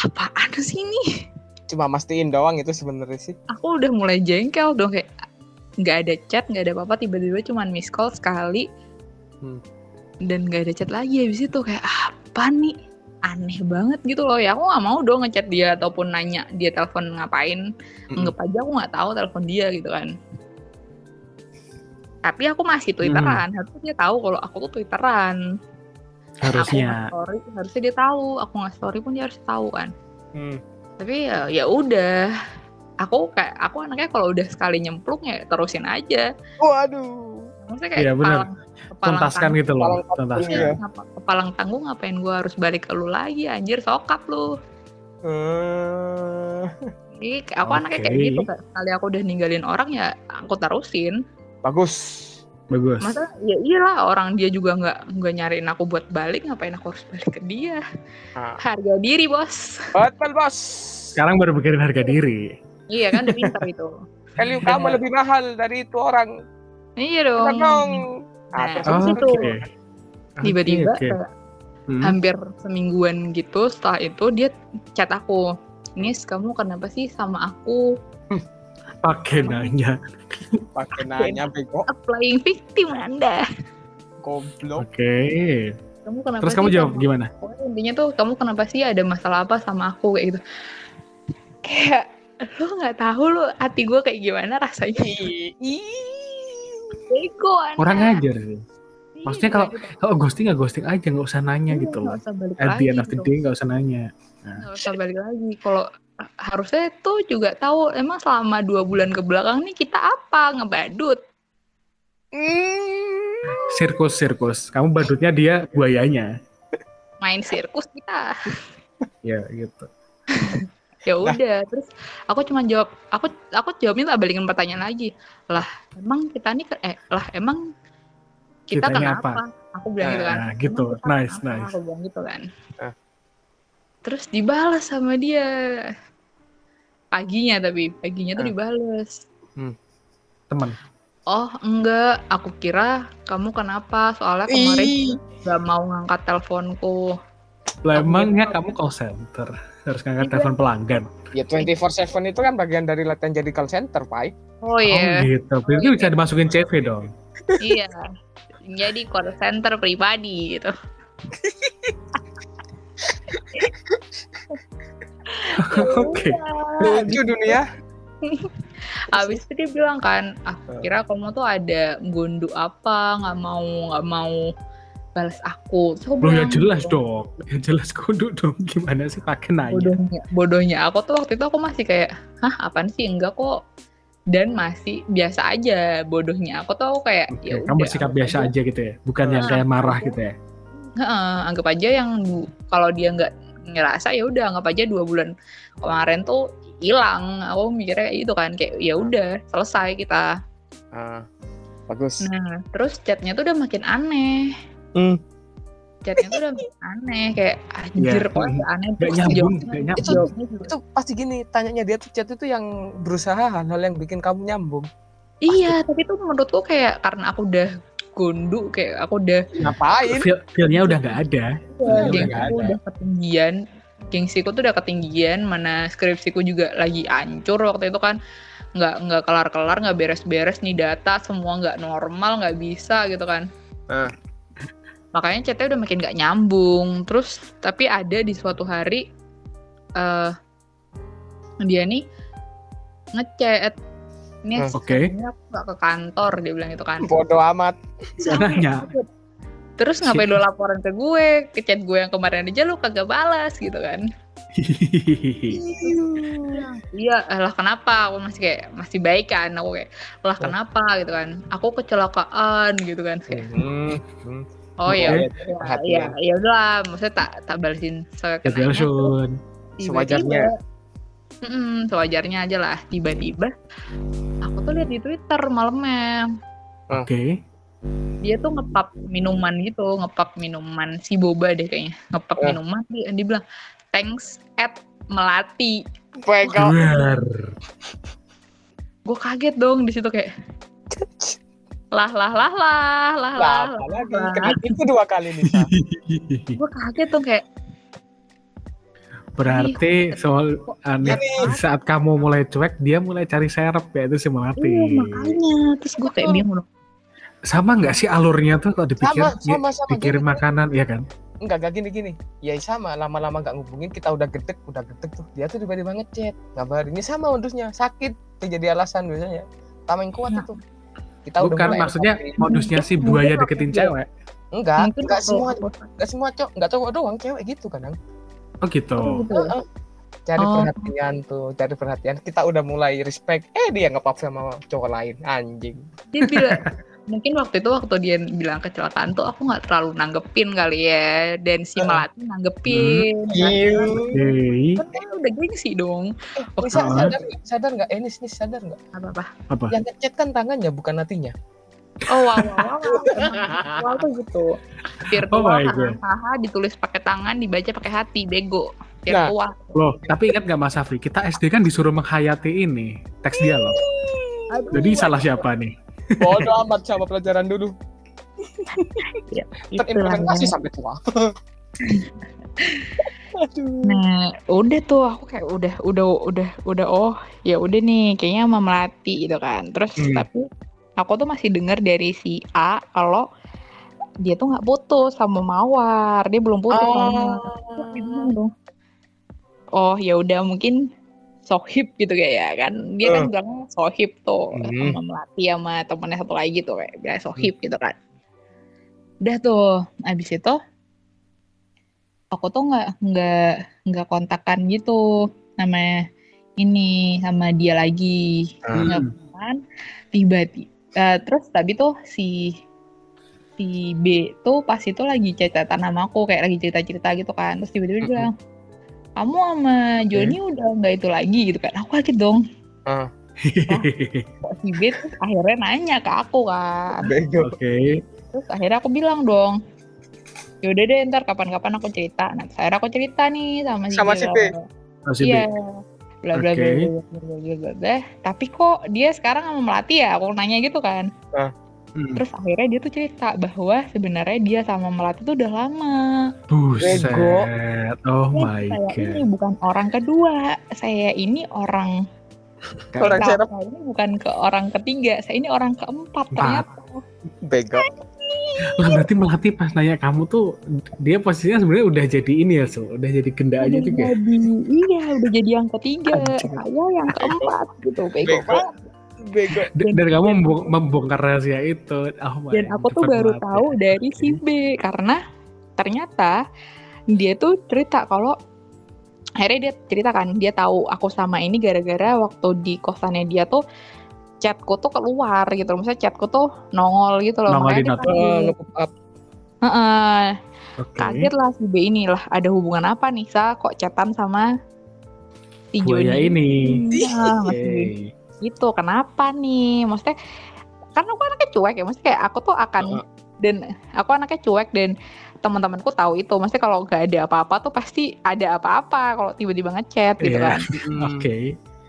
apaan sih ini Cuma mastiin doang itu sebenarnya sih. aku udah mulai jengkel dong kayak nggak ada chat nggak ada apa-apa tiba-tiba cuma miss call sekali Hmm. dan nggak ada chat lagi habis itu kayak apa nih aneh banget gitu loh ya. Aku nggak mau dong ngechat dia ataupun nanya dia telepon ngapain. Anggap aja aku nggak tahu telepon dia gitu kan. Tapi aku masih twitteran. Harusnya dia tahu kalau aku tuh twitteran. Harusnya. aku nge-story, harusnya dia tahu. Aku nggak story pun dia harus tahu kan. Hmm. tapi ya ya udah. Aku kayak aku anaknya kalau udah sekali nyemplung ya terusin aja. Waduh. Maksudnya kayak Iya, kepalang Tuntaskan tanggung- gitu loh. Palang tanggung, Tuntaskan. iya. ngapa- kepalang tanggung ngapain gua harus balik ke lu lagi anjir sokap lu Eh. Jadi aku anaknya kayak gitu sekali aku udah ninggalin orang ya aku terusin Bagus. Bagus. Masa ya iyalah orang dia juga nggak nggak nyariin aku buat balik ngapain aku harus balik ke dia. Ah. Harga diri bos. Betul bos. Sekarang baru mikirin harga diri. Iya kan udah pintar itu. Value kamu lebih mahal dari itu orang. Iya dong. dong. Nah, Ah, terus itu, Oke. Tiba-tiba oke. kayak Hmm. hampir semingguan gitu setelah itu dia chat aku. Nis kamu kenapa sih sama aku Pakai nanya. pakai nanya bego applying victim anda? goblok. Oke. Kamu kenapa Terus sih kamu jawab sama gimana? Pokoknya intinya tuh kamu kenapa sih ada masalah apa sama aku kayak gitu kayak lo nggak tahu lo hati gue kayak gimana rasanya ih. Bego Kurang ajar sih. Iya, maksudnya kalau-. Kalau ghosting ya ghosting aja, nggak usah nanya Iya, gitu loh. nggak At the end of the day nggak usah nanya. nggak usah balik lagi kalau harusnya tuh juga tahu emang selama dua bulan ke belakang nih kita apa ngebadut Hmm. Sirkus sirkus. Kamu badutnya dia buayanya. main sirkus kita Ya gitu. ya udah terus aku cuma jawab aku aku jawabnya tak balikin pertanyaan lagi lah emang kita nih ke- eh lah emang kita Kitanya kenapa apa? aku bilang gitu kan Nah, "Emang gitu. kita Nice, kenapa?" nice. aku bilang gitu kan Ah. terus dibalas sama dia paginya tapi paginya tuh Ah. dibales Teman. oh enggak aku kira kamu kenapa soalnya kemarin Ih. gak mau ngangkat teleponku Lah Aku emangnya gitu. kamu call center harus ngangkat Iya. telepon pelanggan. Ya 24/7 itu kan bagian dari latihan jadi call center, Pak. oh Oh iya gitu. Berarti Oh, bisa iya. dimasukin CV dong. iya jadi call center pribadi gitu Oke. Lucu dunia. Abis itu dia bilang kan, aku kira kamu tuh ada gundu apa, nggak mau nggak mau balas aku. Terus aku Belum ya jelas dong. Ya jelas kudu dong. Gimana sih pakai nanya? Bodohnya, bodohnya aku tuh waktu itu aku masih kayak, hah apaan sih enggak kok. Dan masih biasa aja bodohnya. Aku tuh aku kayak, Oke, ya kamu anggap biasa aja gitu ya. Bukan yang Nah, kayak marah aja. gitu ya. Heeh, anggap aja yang kalau dia nggak ngerasa ya udah anggap aja dua bulan kemarin tuh hilang. Aku mikirnya kayak gitu kan, kayak ya udah selesai kita. Ah, bagus. Nah, terus chatnya tuh udah makin aneh. Hmm. Chatnya tuh udah aneh, kayak anjir Iya, kok aneh. Gak nyambung, gak nyambung. Itu- jawabnya juga- Itu pasti gini, tanyanya dia tuh chat itu yang berusaha hal-hal yang bikin kamu nyambung. Iya, tapi tuh menurutku kayak karena aku udah gondu, kayak aku udah Ngapain? Feel, feelnya udah nggak ada. udah gengsiku nggak ada. udah ketinggian. Gengsiku tuh udah ketinggian, mana skripsiku juga lagi hancur waktu itu kan. Nggak nggak kelar-kelar, nggak beres-beres nih data, semua nggak normal, nggak bisa gitu kan. Ah. Makanya chatnya udah makin nggak nyambung. Terus tapi ada di suatu hari eh dia nih ngechat ini. Oke. sebenarnya aku nggak ke kantor dia bilang gitu kan Bodoh amat. Nanya. terus ngapain lo laporan ke gue ke chat gue yang kemarin aja lo kagak balas gitu kan iya lah kenapa aku masih kayak masih baik kan aku kayak lah Oh. kenapa gitu kan aku kecelakaan gitu kan Kayak, Hmm. hmm. Oh ya Oke, ya perhatian. ya udahlah. Maksudnya tak tak balesin sekenanya. Sewajarnya. Mm, sewajarnya aja lah. Tiba-tiba aku tuh lihat di Twitter malamnya. Oke. dia tuh ngepap minuman gitu ngepap minuman si boba deh kayaknya. Ngepap Eh. minuman dia, dia bilang thanks at melati. Gue kaget dong di situ kayak lah lah lah lah lah lah, Lah. Kena itu dua kali nih. Gue kaget dong kayak Berarti soal aneh Gini. di saat kamu mulai cuek, dia mulai cari serep ya itu si melati. iya makanya terus gue kayak bingung dong Sama nggak sih alurnya tuh kalau dipikir Sama, sama, sama. dikirim Gini. makanan, ya kan? Enggak, enggak gini-gini. Ya sama, lama-lama nggak ngubungin, kita udah gedek, udah gedek tuh. Dia tuh tiba-tiba ngechat. Ngabarin, ini sama modusnya, sakit. Itu jadi alasan biasanya. Tameng kuat Nah. itu. Kita udah Bukan mulai maksudnya modusnya si Mungkin buaya waktu deketin dia- cewek. Enggak, mungkin enggak semua, enggak semua cowok, enggak cowok doang, cewek gitu kadang. Oh gitu. Oh, gitu. Cari Oh. perhatian tuh, cari perhatian. Kita udah mulai respect. Eh dia ngepap sama cowok lain, anjing. dia bilang mungkin waktu itu waktu dia bilang kecelakaan tuh aku nggak terlalu nanggepin kali ya dan si. Melati nanggepin Iya. Oke. kan udah gengsi dong Eh, Nisa, Ah. sadar nggak? Sadar nggak? Eh, Nis, sadar nggak? apa apa Apa? Yang ngechat kan tangannya bukan hatinya. oh wow wow wow wow tuh gitu virtual Oh hahaha ditulis pakai tangan dibaca pakai hati bego Nah. virtual Loh, tapi ingat nggak Mas Afri? Kita SD kan disuruh menghayati ini teks dia loh. Aduh, Jadi salah siapa nih? Bodoh amat sama pelajaran dulu. itulah Terimplementasi ya. sampai tua. Aduh. Nah, udah tuh aku kayak udah udah udah udah oh ya udah nih kayaknya sama melati gitu kan. Terus Hmm. tapi aku tuh masih dengar dari si A kalau dia tuh nggak putus sama Mawar, dia belum putus sama Mawar. Dia bilang dong, Oh ya udah mungkin sohib gitu kayak ya kan. Dia kan Eh. bilang sohib tuh Hmm. sama melati sama temennya satu lagi tuh kayak bilang sohib gitu kan. Udah tuh, abis itu aku tuh nggak nggak nggak kontakan gitu sama ini sama dia lagi Hmm. nggak kan tiba-tiba eh, terus tapi tuh si si B tuh pas itu lagi cerita sama aku kayak lagi cerita-cerita gitu kan terus tiba-tiba dia bilang kamu sama Joni udah nggak itu lagi gitu kan aku kaget dong kok si B tuh akhirnya nanya ke aku kan. Oke. terus akhirnya aku bilang dong yaudah deh ntar kapan-kapan aku cerita nah akhirnya aku cerita nih sama si Sama si. B. Iya bla bla bla Oke. bla bla bla bla bla bla. tapi kok dia sekarang sama melati ya aku nanya gitu kan Hmm. terus akhirnya dia tuh cerita bahwa sebenarnya dia sama melati tuh udah lama Buset. Bego. Oh Ya, my saya god. ini bukan orang kedua saya ini orang Orang saya ini bukan ke orang ketiga saya ini orang keempat Empat. ternyata Bego. Lah berarti melatih pas nanya kamu tuh dia posisinya sebenarnya udah jadi ini ya, so. udah jadi genda aja juga. jadi iya udah jadi yang ketiga saya yang keempat gitu bego Bego. banget Bego. D- Dan kamu membong- membongkar rahasia itu. Oh my dan aku tuh baru mata. tahu dari si B karena ternyata dia tuh cerita kalau akhirnya dia cerita kan dia tahu aku sama ini gara-gara waktu di kosannya dia tuh chatku tuh keluar gitu maksudnya chatku tuh nongol gitu loh Nongol di makanya dia notif. Oh, kaget. lah si B ini lah ada hubungan apa nih sa kok chatan sama si Joni ini. Nah. Gitu. Kenapa nih? Maksudnya kan aku anaknya cuek ya. Maksudnya kayak aku tuh akan Heeh. dan aku anaknya cuek dan teman-temanku tahu itu. Maksudnya kalau nggak ada apa-apa tuh pasti ada apa-apa. Kalau tiba-tiba ngechat gitu Iya. kan. Hmm. Oke.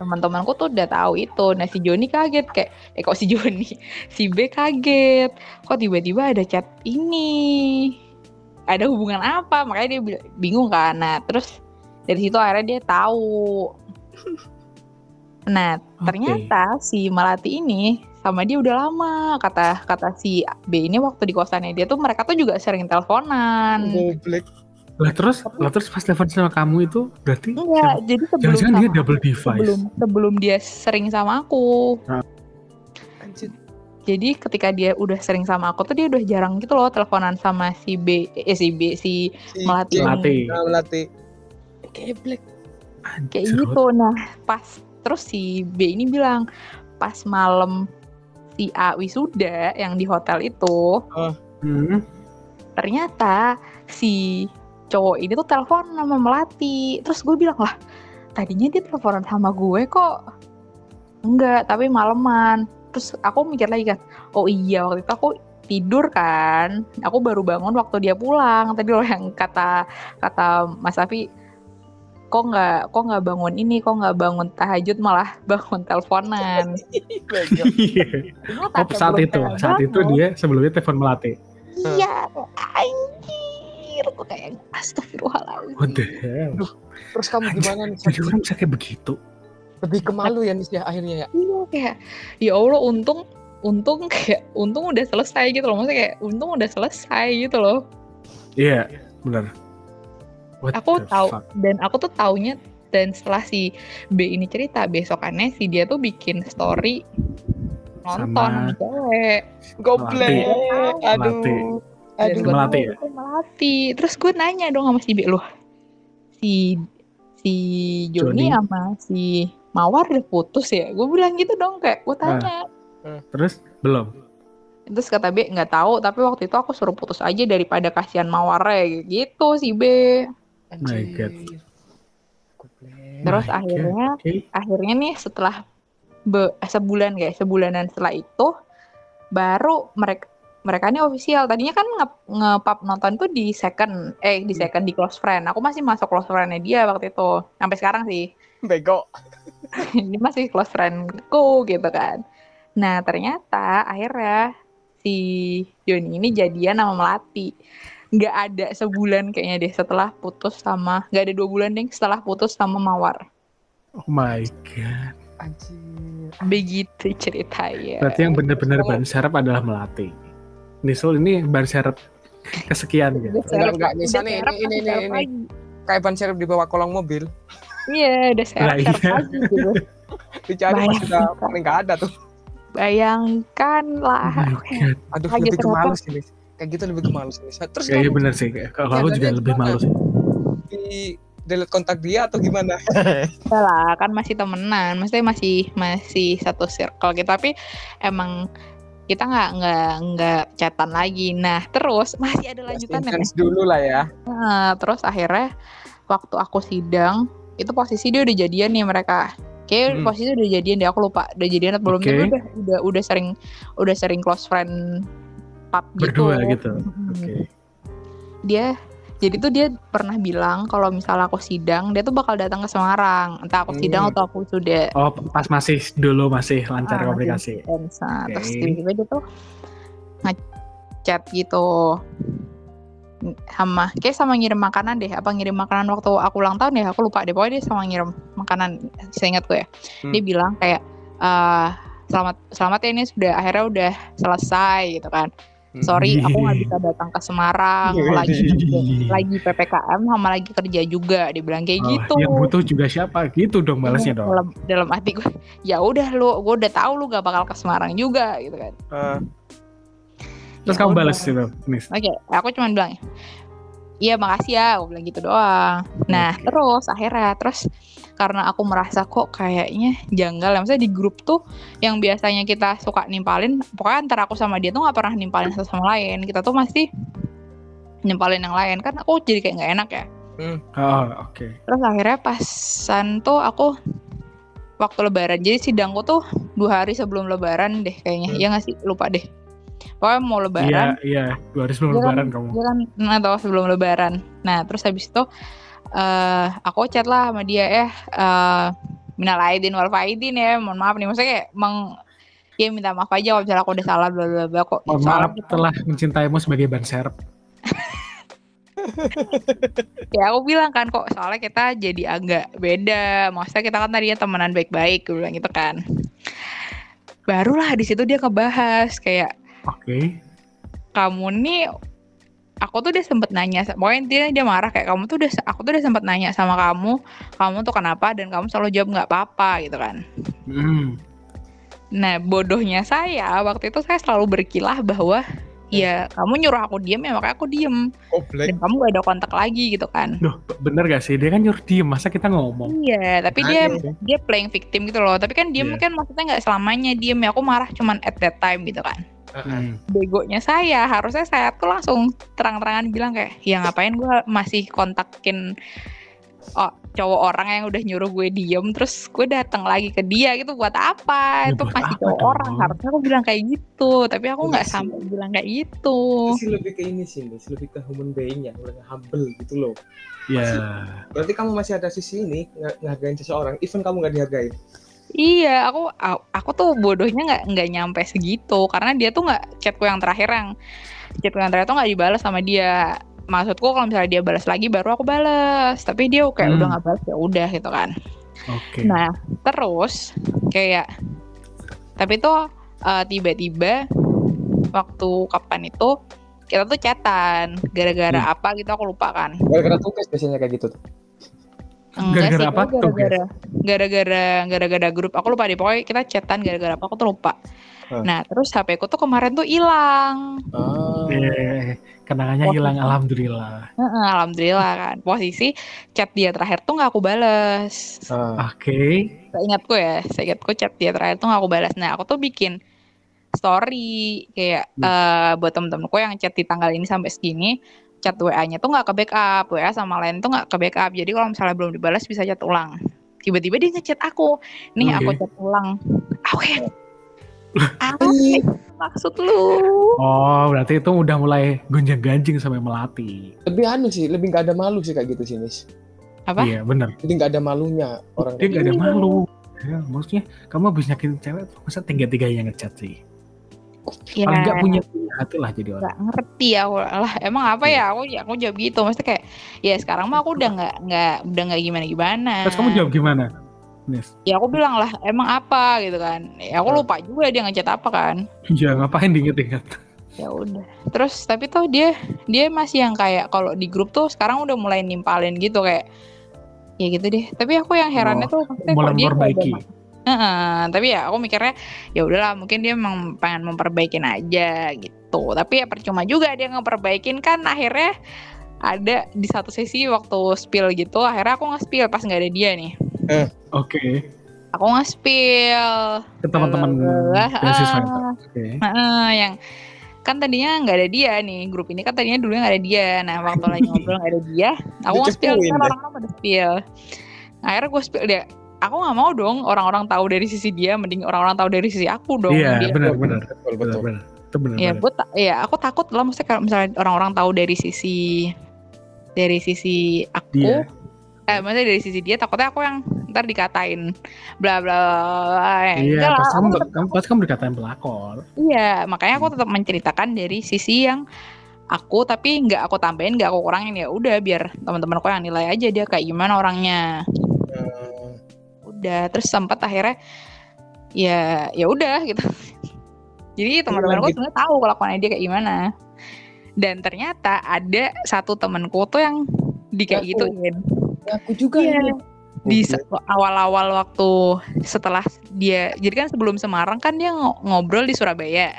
teman-temanku tuh udah tahu itu. Nah si Joni kaget. Kayak eh kok si Joni? Si B kaget. Kok tiba-tiba ada chat ini? Ada hubungan apa? Makanya dia bingung kan. Nah terus dari situ akhirnya dia tahu nah Oke. ternyata si Melati ini sama dia udah lama kata kata si B ini waktu di kosannya dia tuh mereka tuh juga sering teleponan Goblek. Lah terus, lah terus pas telepon sama kamu itu berarti enggak jadi sebelum jangan-jangan dia sama- double device. sebelum sebelum dia sering sama aku Anjir. jadi ketika dia udah sering sama aku tuh dia udah jarang gitu loh teleponan sama si B eh si B si Si Melati. Melati. Ah, Melati. Kayak Anjir. gitu nah pas terus si B ini bilang pas malam si A wisuda yang di hotel itu Hmm. ternyata si cowok ini tuh telepon sama Melati. Terus gue bilang lah tadinya dia teleponan sama gue kok. Enggak tapi maleman terus aku mikir lagi kan oh iya waktu itu aku tidur kan aku baru bangun waktu dia pulang. Tadi loh yang kata kata Mas Safi kok nggak kok nggak bangun ini kok nggak bangun tahajud malah bangun teleponan. Iya. Oh, saat itu, saat itu bangun, dia sebelumnya telepon melatih. iya anjir tuh kayak astagfirullahaladzim What the hell? Terus kamu gimana nih? Jadi orang bisa kayak begitu. Lebih ke malu ya Nis ya akhirnya ya. iya kayak ya Allah untung untung kayak untung udah selesai gitu loh maksudnya kayak untung udah selesai gitu loh Iya, benar. What aku tahu fuck? dan aku tuh taunya dan setelah si B ini cerita besokannya si dia tuh bikin story nonton Sama- cewek Goblek. Melati. Aduh. Aduh. Melati ya? melati terus gue nanya dong sama si B loh si si Joni sama si Mawar udah putus ya gue bilang gitu dong kayak gue Ah. tanya Terus belum. terus kata B nggak tahu tapi waktu itu aku suruh putus aja daripada kasihan mawarnya gitu si B My God. Terus My God, akhirnya oke. akhirnya nih setelah be- eh, sebulan guys sebulanan setelah itu baru mereka mereka ini official. Tadinya kan nge, nge-pub nonton tuh di second eh di second di close friend. Aku masih masuk close friendnya dia waktu itu sampai sekarang sih. Bego. ini masih close friendku gitu kan. Nah ternyata akhirnya si Joni ini jadian sama Melati nggak ada sebulan kayaknya deh setelah putus sama nggak ada dua bulan deh setelah putus sama Mawar Oh my god. Anjir. begitu ceritanya Berarti yang benar-benar ban serep adalah melati. Nisul ini ban serep kesekian serep- enggak, misalnya serep, ini- ini- ini- ini. Kayak ban serep di bawah kolong mobil. Iya, udah serep iya. serep lagi gitu. Dicari pas Bayangkan. udah paling nggak ada tuh. Bayangkan Oh lah. god. Aduh, Lagi lebih ke kenapa? Kayak gitu lebih ke malu sih. Terus Kayaknya kamu bener sih. Kalau aku juga lebih malu sih. di delete kontak dia atau gimana? Udah lah, kan masih temenan, maksudnya masih masih satu circle gitu. Tapi emang kita nggak nggak nggak chatan lagi. Nah, terus masih ada lanjutannya. Intens dulu lah ya. Nah, terus akhirnya waktu aku sidang itu posisi dia udah jadian nih mereka. Kayak Hmm. posisi udah jadian deh, aku lupa udah jadian atau belum. Tapi udah udah udah sering udah sering close friend pub gitu. Berdua gitu. Mm. Oke. Dia jadi tuh dia pernah bilang kalau misalnya aku sidang, dia tuh bakal datang ke Semarang. Entah aku sidang Hmm. atau aku sudah Oh, pas masih dulu masih lancar Ah, komunikasi. intens. Nah, Oke. terus tiba-tiba dia tuh ngechat gitu sama kayak sama ngirim makanan deh apa ngirim makanan waktu aku ulang tahun ya aku lupa deh pokoknya dia sama ngirim makanan saya ingat gue ya Hmm. dia bilang kayak eh selamat selamat ya ini sudah akhirnya udah selesai gitu kan Hmm. Sorry aku nggak bisa datang ke Semarang lagi kerja- lagi ppkm sama lagi kerja juga dia bilang kayak Oh, gitu Yang butuh juga siapa? Gitu dong balasnya Iya, dong. dalam dalam hati gue ya udah lu gue udah tahu lu gak bakal ke Semarang juga gitu kan Eh, Terus Ya kamu udah. balas itu, Nis. Oke, aku cuma bilang, iya makasih ya, aku bilang gitu doang. Nah, terus akhirnya, terus karena aku merasa kok kayaknya janggal, ya. maksudnya di grup tuh yang biasanya kita suka nimpalin, pokoknya antara aku sama dia tuh nggak pernah nimpalin satu sama lain, kita tuh masih nimpalin yang lain, kan aku jadi kayak nggak enak ya. Oh, oke. Terus akhirnya pasan tuh aku waktu lebaran, jadi sidangku tuh dua hari sebelum lebaran deh kayaknya, Hmm. ya nggak sih, lupa deh. Pokoknya mau lebaran, Iya, iya. Dua hari sebelum kan? lebaran kamu. Dia kan atau sebelum lebaran. Nah, terus habis itu eh aku chat lah sama dia eh eh minal aidin wal faidin ya. Mohon maaf nih maksudnya kayak meng ya minta maaf aja kalau misalnya aku udah salah bla bla bla kok. Mohon maaf telah mencintaimu sebagai ban serep. ya aku bilang kan kok soalnya kita jadi agak beda. Maksudnya kita kan tadinya temenan baik-baik gue bilang gitu kan. Barulah di situ dia ngebahas kayak Oke. kamu nih aku tuh udah sempet nanya pokoknya intinya dia marah kayak kamu tuh udah aku tuh udah sempet nanya sama kamu kamu tuh kenapa dan kamu selalu jawab nggak apa-apa gitu kan Hmm. nah bodohnya saya waktu itu saya selalu berkilah bahwa ya kamu nyuruh aku diem ya makanya aku diem Goblok. dan kamu gak ada kontak lagi gitu kan Duh, bener gak sih? Dia kan nyuruh diem, masa kita ngomong? iya tapi dia dia playing victim gitu loh tapi kan diem Iya. kan maksudnya nggak selamanya diem ya aku marah cuman at that time gitu kan Hmm. begonya saya harusnya saya tuh langsung terang-terangan bilang kayak ya ngapain gue masih kontakin oh, cowok orang yang udah nyuruh gue diem terus gue datang lagi ke dia gitu buat apa Ya, itu buat masih apa cowok dong? orang harusnya aku bilang kayak gitu tapi aku nggak Iya sih. sampai bilang kayak gitu Itu sih lebih ke ini sih, Lis. lebih ke human being-nya, lebih ke humble gitu loh. Ya. Berarti kamu masih ada sisi ini ng- ngehargain seseorang, even kamu nggak dihargain. iya aku aku tuh bodohnya nggak nggak nyampe segitu karena dia tuh nggak chatku yang terakhir yang chatku yang terakhir tuh nggak dibalas sama dia maksudku kalau misalnya dia balas lagi baru aku balas tapi dia kayak Hmm. udah nggak balas ya udah gitu kan Oke. Nah, terus kayak tapi tuh eh, tiba-tiba waktu kapan itu kita tuh chatan gara-gara apa gitu aku lupa kan. Gara-gara tugas biasanya kayak gitu tuh. Enggak Gara-gara sih, apa? gara-gara gara-gara gara-gara grup aku lupa deh pokoknya kita chatan gara-gara apa aku tuh lupa. Nah, terus HP ku tuh kemarin tuh hilang. Ah. Eh, kenangannya Wah. hilang, alhamdulillah. Heeh, Alhamdulillah kan. Posisi chat dia terakhir tuh nggak aku bales. Ah. Oke. Saya ingatku ya, saya ingatku chat dia terakhir tuh nggak aku balas. Nah, aku tuh bikin story kayak Hmm. eh buat temen-temenku yang chat di tanggal ini sampai segini chat WA-nya tuh nggak ke backup WA sama lain tuh nggak ke backup jadi kalau misalnya belum dibalas bisa chat ulang tiba-tiba dia ngechat aku nih Oke. aku chat ulang Awen apa maksud lu Oh, berarti itu udah mulai gonjang-ganjing sampai melati. lebih anu sih lebih nggak ada malu sih kayak gitu sih Nis apa Iya, bener. jadi nggak ada malunya orang Dia gak ada Iya. malu. Ya, maksudnya kamu habis nyakitin cewek, masa tiga-tiganya ngechat sih? ya Paling nggak punya hati lah jadi orang. nggak ngerti ya aku lah emang apa Iya. ya aku aku jawab gitu maksudnya kayak ya sekarang mah aku udah nggak nggak udah nggak gimana gimana Terus kamu jawab gimana? Nis? ya aku bilang lah emang apa? Gitu kan. Ya aku lupa juga dia ngechat apa kan. Iya, ngapain diinget-inget? ya udah. Terus tapi tuh dia dia masih yang kayak kalau di grup tuh sekarang udah mulai nimpalin gitu kayak ya gitu deh. Tapi aku yang herannya tuh maksudnya Mulai memperbaiki. Heeh, tapi ya aku mikirnya ya udahlah mungkin dia emang pengen memperbaikin aja gitu. Tapi ya percuma juga dia ngeperbaikin kan akhirnya ada di satu sesi waktu spill gitu akhirnya aku nge-spill pas nggak ada dia nih Oke. aku nge-spill Ke teman-teman ah. Oke. Heeh, yang kan tadinya nggak ada dia nih grup ini kan tadinya dulunya nggak ada dia nah waktu lagi ngobrol nggak ada dia aku nge-spill Dicepuin kan orang-orang pada spill Nah, akhirnya gue spill dia aku nggak mau dong orang-orang tahu dari sisi dia mending orang-orang tahu dari sisi aku dong Iya, benar, benar. betul Benar, betul benar. Itu benar. ya benar. gue ta- ya aku takut lah maksudnya kalau misalnya orang-orang tahu dari sisi dari sisi aku Dia. eh maksudnya dari sisi dia takutnya aku yang ntar dikatain bla bla bla Iya, lah, pasti aku kamu, kamu pasti kamu dikatain pelakor. Iya, makanya aku tetap menceritakan dari sisi yang aku tapi nggak aku tambahin, nggak aku kurangin ya. Udah biar teman-temanku yang nilai aja dia kayak gimana orangnya. Eh, Udah, terus sempat akhirnya ya ya udah gitu. Jadi teman-temanku lanjut. sebenarnya tahu kelakuannya dia kayak gimana. Dan ternyata ada satu temanku tuh yang di kayak Aku. gituin. aku juga Iya. ini. Di Oke. se- awal-awal waktu setelah dia jadi kan sebelum Semarang kan dia ngo- ngobrol di Surabaya.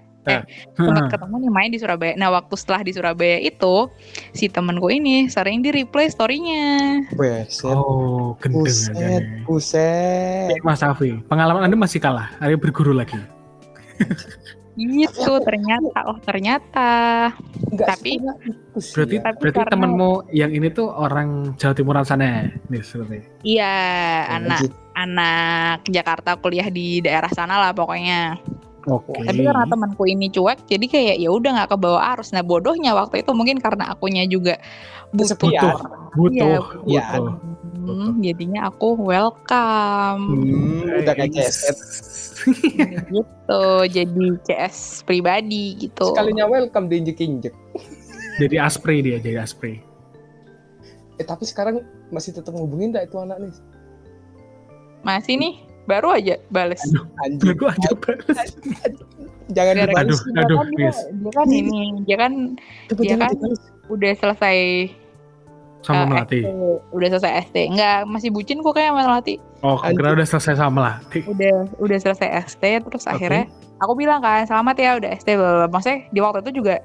sempat ketemu nih main di Surabaya. Nah waktu setelah di Surabaya itu si temenku ini sering di replay storynya. Buset. Oh, gendeng aja Buset, nih. buset. Mas Afi, pengalaman Anda masih kalah. Ayo berguru lagi. Gitu ternyata oh ternyata. Enggak Tapi- sih Berarti ya. Tapi berarti karena- temenmu yang ini tuh orang Jawa Timuran sana nih seperti. Iya anak Lanjut. anak Jakarta kuliah di daerah sana lah pokoknya. Oke. Tapi karena temanku ini cuek, jadi kayak ya udah nggak kebawa arus. Nah bodohnya waktu itu mungkin karena akunya juga butuh. Kesepian. butuh, Iya, butuh. Hmm, jadinya aku welcome. Hmm, udah kayak ceset. gitu jadi CS pribadi gitu Sekalinya welcome diinjek-injek. Jadi aspri dia, jadi aspri. Eh tapi sekarang masih tetap ngubungin enggak itu anak nih? masih nih baru aja bales Anjing. Gue aja balas. Jangan Gara-gara dibalas. Aduh, dia aduh, kan dia, please. dia kan ini dia kan Coba Iya jangan kan? udah selesai Sama eh, Melati. ST, udah selesai ST enggak masih bucin kok kayak sama Melati Oh, kira udah selesai sama Melati. udah udah selesai ST terus akhirnya aku bilang kan selamat ya udah ST bla, bla, bla. maksudnya di waktu itu juga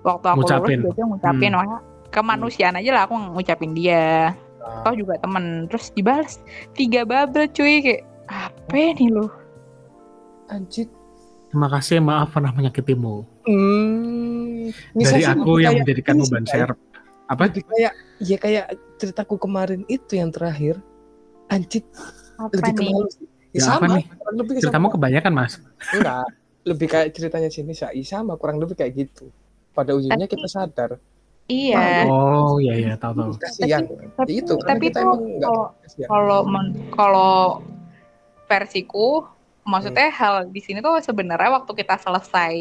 waktu aku Ngucapin. lulus dia tuh ngucapin Hmm. makanya kemanusiaan aja lah aku ngucapin dia Nah, Kau juga temen terus dibalas tiga bubble cuy kayak apa nih lu Anjir. Terima kasih, maaf pernah menyakitimu. Hmm. Ini Dari aku yang menjadikanmu sih, ban serep. Apa? Lebih kayak ya kayak ceritaku kemarin itu yang terakhir. Anjir, apa lebih ke nih. Ya, Ya, apa sama, nih? kurang lebih ke Ceritamu sama. kebanyakan, Mas. Enggak, lebih kayak ceritanya sini Syai sama kurang lebih kayak gitu. Pada ujungnya Tapi- kita sadar. iya Oh, iya iya, tahu tahu. Kasihan. tapi, Ya itu, tapi kita tuh emang enggak kalau kalau kalau versiku maksudnya hal di sini tuh sebenarnya waktu kita selesai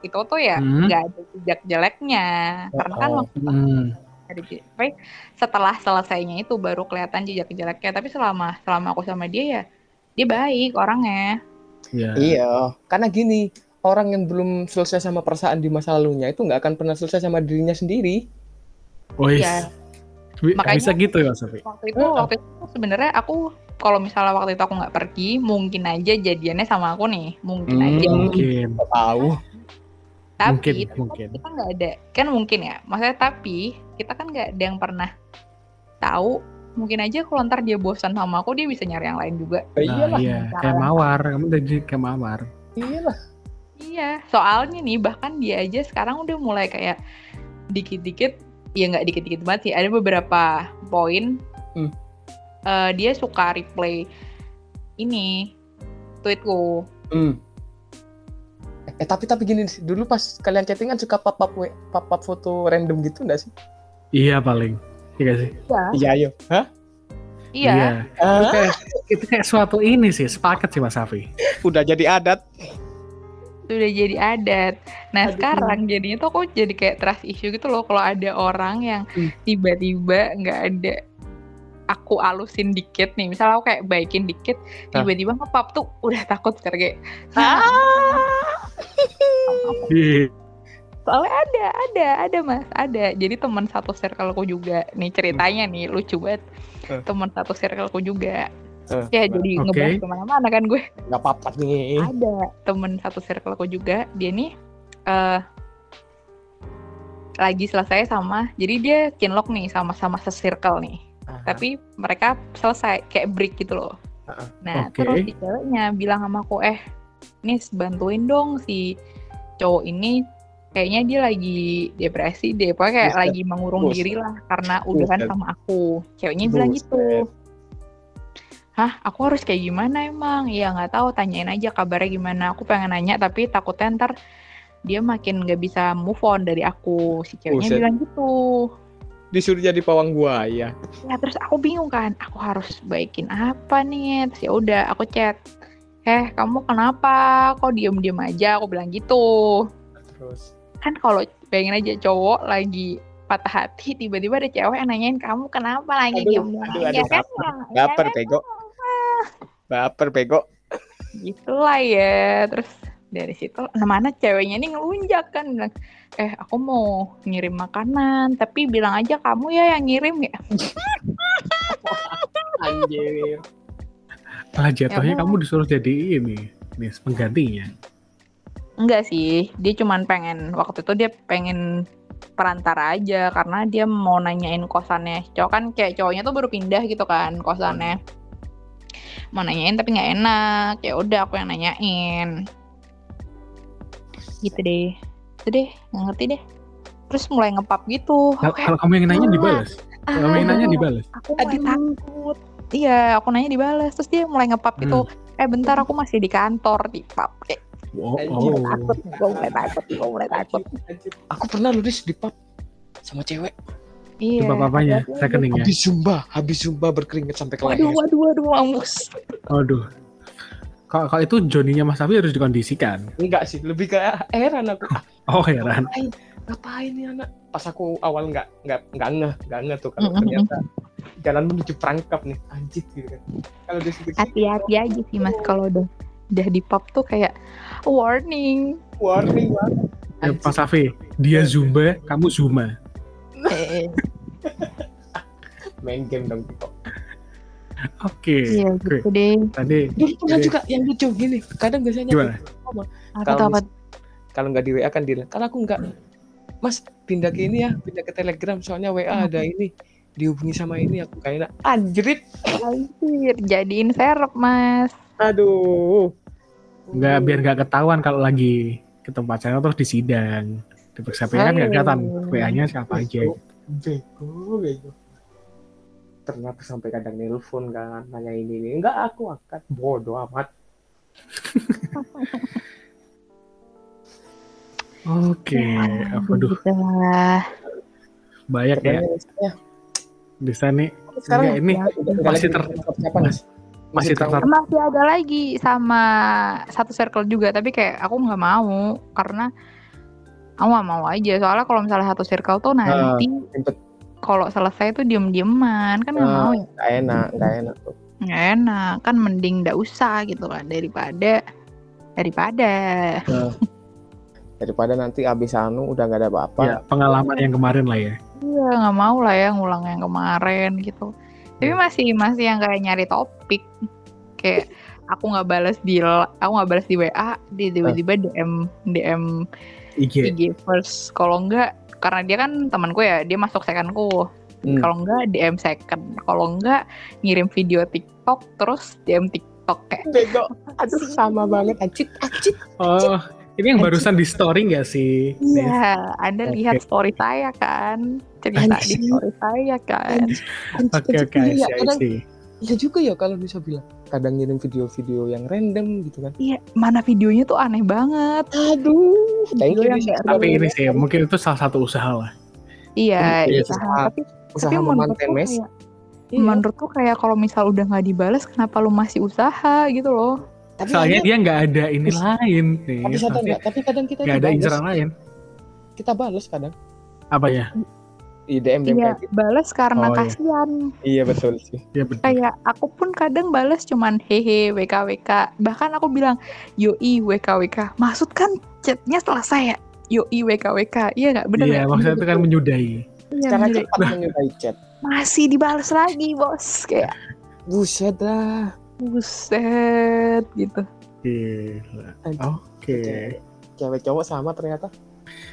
itu tuh ya Hmm. nggak ada jejak jeleknya karena kan Oh. waktu Hmm. Ya, setelah selesainya itu baru kelihatan jejak jeleknya tapi selama selama aku sama dia ya dia baik orangnya Iya. Iya, karena gini, orang yang belum selesai sama perasaan di masa lalunya itu nggak akan pernah selesai sama dirinya sendiri. Wih. Iya. Makanya- Bisa gitu ya, Sofi? waktu itu Heeh. waktu itu sebenarnya aku kalau misalnya waktu itu aku nggak pergi mungkin aja jadiannya sama aku nih mungkin Hmm. aja Mungkin. Tahu. Tapi Mungkin, tapi mungkin. kita nggak ada kan mungkin ya maksudnya tapi kita kan nggak ada yang pernah tahu mungkin aja kalau ntar dia bosan sama aku dia bisa nyari yang lain juga Ya, iyalah, Nah, iya, kayak mawar. Kamu tadi kayak mawar. iyalah. Iya, soalnya nih bahkan dia aja sekarang udah mulai kayak dikit-dikit, ya nggak dikit-dikit banget sih. Ada beberapa poin Hmm. eh, dia suka replay ini tweetku. Hmm. Eh, tapi tapi gini sih, dulu pas kalian chattingan suka pop up pop up foto random gitu enggak sih? Iya paling. Iya sih? Iya, ayo. Hah? Iya, Itu Ah, kayak, itu kayak suatu ini sih, sepakat sih Mas Safi. udah jadi adat. udah jadi adat. Nah Aduh. sekarang jadinya tuh aku jadi kayak trust issue gitu loh kalau ada orang yang Hmm. tiba-tiba nggak ada aku alusin dikit nih, misalnya aku kayak baikin dikit, tiba-tiba ngepap tuh udah takut sekarang kayak Ah. Iya. soalnya ada ada ada mas ada jadi teman satu circleku juga nih ceritanya nih lucu banget Eh. teman satu circleku juga Eh, ya jadi Oke. ngebahas ke mana-mana kan gue Enggak apa-apa nih. ada temen satu circleku juga dia nih eh lagi selesai sama jadi dia kinlock nih sama-sama se-circle nih Aha. tapi mereka selesai kayak break gitu loh Ah, nah Oke. terus si ceweknya bilang sama aku eh nis bantuin dong si cowok ini kayaknya dia lagi depresi deh pokoknya kayak Buset. lagi mengurung Buset. diri lah karena udahan Buset. sama aku ceweknya bilang Buset. gitu Hah, aku harus kayak gimana emang? Ya nggak tahu, tanyain aja kabarnya gimana. Aku pengen nanya, tapi takutnya ntar dia makin nggak bisa move on dari aku. Si ceweknya Buset. bilang gitu. Disuruh jadi pawang buaya. Ya terus aku bingung kan, aku harus baikin apa nih? Terus ya udah, aku chat. Eh, kamu kenapa? Kok diem-diem aja? Aku bilang gitu. Terus Kan kalau pengen aja cowok lagi patah hati, tiba-tiba ada cewek yang nanyain kamu kenapa lagi Aduh, diem-diem aduh, aja aduh, kan? Ya baper kan? bego. Baper bego. gitulah ya terus dari situ mana ceweknya nih ngelunjak kan bilang eh aku mau ngirim makanan tapi bilang aja kamu ya yang ngirim ya. Anjir. Malah jatuhnya Ya, kamu disuruh jadi ini, nih penggantinya. enggak sih dia cuman pengen waktu itu dia pengen perantara aja karena dia mau nanyain kosannya. Cowok kan kayak cowoknya tuh baru pindah gitu kan kosannya. Mau nanyain tapi nggak enak ya udah aku yang nanyain. Gitu deh itu deh nggak ngerti deh terus mulai ngepap gitu Kalau kalau kamu yang nanya dibalas. Kalau kamu yang nanya "Aduh, dibalas. aku Aduh. takut iya aku nanya dibalas terus dia mulai ngepap gitu eh bentar aku masih di kantor di pub kayak Oh, Anjir. oh. takut gue mulai takut gue mulai takut. Aku pernah luris di pub sama cewek. iya Coba papanya, rekeningnya. Habis zumba, habis zumba berkeringat sampai ke waduh leher. waduh waduh mampus Waduh. Kalau kalau itu Joninya Mas Safi harus dikondisikan. Enggak sih, lebih kayak heran aku. Oh heran. ngapain nih anak? Pas aku awal nggak nggak nggak ngeh, nggak ngeh tuh kalau Mm-mm. ternyata jalan menuju perangkap nih, anjir gitu kan. Kalau di situ hati-hati aja sih mas kalau udah udah di pub tuh kayak warning warning banget. Ya, Mas Safi, dia Zumba, kamu Zuma. eh, Main game dong kok. Oke. iya Oke. gitu deh Tadi Dulu pernah juga yang lucu gini. Kadang biasanya gimana? apa Kalau tuh apa kalau nggak di WA kan di kalau aku nggak Mas pindah ke ini ya pindah ke Telegram soalnya WA ada ini dihubungi sama ini aku kayak enak anjrit anjir jadiin serep mas aduh nggak biar nggak ketahuan kalau lagi ketemu pacarnya terus di sidang. Diperiksa PA kan nggak kelihatan WA-nya siapa aja. bego bego ternyata sampai kadang nelpon kan nanya ini. Ini enggak aku angkat. Bodoh amat. Oke, apa duh gitu lah. Banyak ya. Ya. Di sana nih. sekarang ini Nggak masih ter- siapa mas masih tertarik. masih ada lagi sama satu circle juga tapi kayak aku nggak mau karena aku nggak mau aja. Soalnya kalau misalnya satu circle tuh nanti ribet. Kalau selesai tuh diem-dieman kan nggak Ah. mau. ya nggak enak nggak enak tuh. Nggak enak kan mending nggak usah gitu kan daripada daripada. Daripada nanti abis anu udah nggak ada apa-apa. Ya, pengalaman yang kemarin lah ya. iya nggak mau lah ya ngulang yang kemarin gitu. Tapi masih masih yang kayak nyari topik. Kayak aku nggak balas di aku nggak balas di WA di tiba-tiba DM DM IG. IG first. Kalau enggak karena dia kan temanku ya dia masuk secondku Hmm. kalau enggak DM second kalau enggak ngirim video TikTok terus DM TikTok kayak bego aduh sama banget acit acit Oh, Ini yang barusan di story nggak sih? Iya, Anda Oke. lihat story saya kan? Cerita di Anjing. story saya kan? Oke oke, I see, I kadang, see. Iya juga ya kalau bisa bilang. Kadang ngirim video-video yang random gitu kan. Iya, mana videonya tuh aneh banget. Aduh, thank you Tapi ini sih mungkin itu salah satu usaha lah. Iya, Iya, usaha. usaha. Tapi, Usaha tapi memanten mes. kayak, menurutku kayak kalau misal udah nggak dibalas, kenapa lu masih usaha gitu loh? Tapi Soalnya dia nggak ada ini Terus- lain nih. tapi nggak? Tapi kadang kita nggak ada dibales. inceran lain. Kita balas kadang. Apa ya? Di DM DM Iya, balas karena Oh, iya. kasihan. Iya betul sih. Ya betul. Kayak aku pun kadang balas cuman hehe WKWK. Bahkan aku bilang yoi WKWK. Maksud kan chatnya selesai ya. Yoi WKWK. Iya nggak bener Iya, maksudnya itu kan menyudahi. Iya, Cara bener. cepat menyudahi chat. Masih dibales lagi bos. Kayak Buset lah. buset gitu. Gila. Oke. Cewek cowok sama ternyata.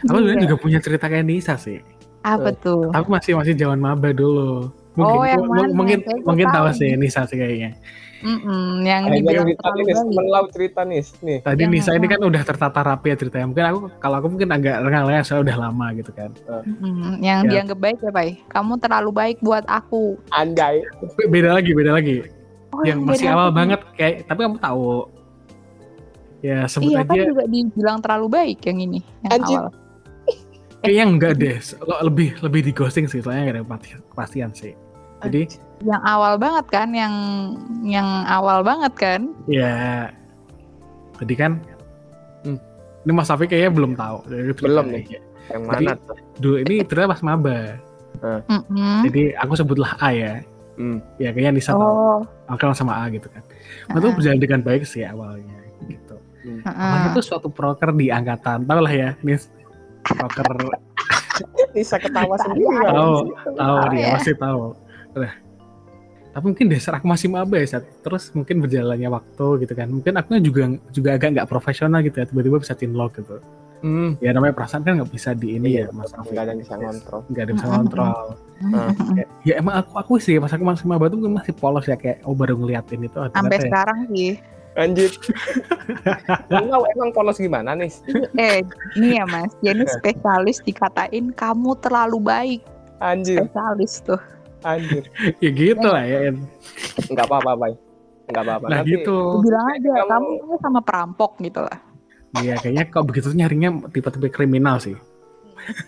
Aku sebenarnya Iya. juga punya cerita kayak Nisa sih. Apa tuh? Tapi masih masih zaman maba dulu. Mungkin Oh, yang mana? mungkin mungkin tahu sih nih. Nisa sih kayaknya. Mm-mm, yang Ayo dibilang cerita terlalu nih, melau cerita nih. Nih. Tadi Yang Nisa ini kan udah tertata rapi ya ceritanya. Mungkin aku kalau aku mungkin agak renggang-renggang soalnya udah lama gitu kan. Mm, yang Ya. dianggap baik ya, Pai. Kamu terlalu baik buat aku. Anjay. Be- Beda lagi, beda lagi. Oh, yang masih awal lagi. banget kayak tapi kamu tahu. Ya sebut Iya kan aja juga dibilang terlalu baik yang ini, yang Anjing. awal. Kayaknya enggak deh. Lo- Lebih lebih di ghosting sih soalnya gak ada pasti- kepastian sih. Jadi Yang awal banget kan, yang yang awal banget kan. ya jadi kan Hmm. ini Mas Safi kayaknya belum tahu. Jadi Belum nih. yang mana tuh? Dulu ini ternyata pas maba. Mm-mm. Jadi aku sebutlah A ya. Hmm. Ya kayaknya Nisa tahu. Oh, Aku kenal sama A gitu kan. Itu Heeh. berjalan dengan baik sih awalnya gitu. heeh. Awalnya tuh suatu proker di angkatan, tau lah ya, Nis. Proker Bisa ketawa sendiri. Tahu, tahu Oh, dia ya. pasti tahu. Udah. Tapi mungkin dasar aku masih maba ya, Sat. terus mungkin berjalannya waktu gitu kan. Mungkin aku juga juga agak nggak profesional gitu ya, tiba-tiba bisa chinlock gitu. Hmm. Ya namanya perasaan kan nggak bisa di ini Iya, ya, Mas Rafi. nggak ada yang bisa ngontrol. Nggak ada yang bisa Mm-mm. kontrol. Mm-mm. Ya, ya emang aku aku sih pas aku masih maba tuh masih polos ya kayak oh baru ngeliatin itu Sampai ya. sekarang sih. Anjir. Emang emang polos gimana nih? Eh, ini ya Mas, jadi spesialis dikatain kamu terlalu baik. Anjir, Spesialis tuh. anjir. ya gitu lah ya. En. Enggak apa-apa, Bay. Enggak apa-apa. Nah Nanti- gitu. Bilang aja, kamu- kamu sama perampok gitu lah. Iya kayaknya kok begitu nyarinya tipe-tipe kriminal sih.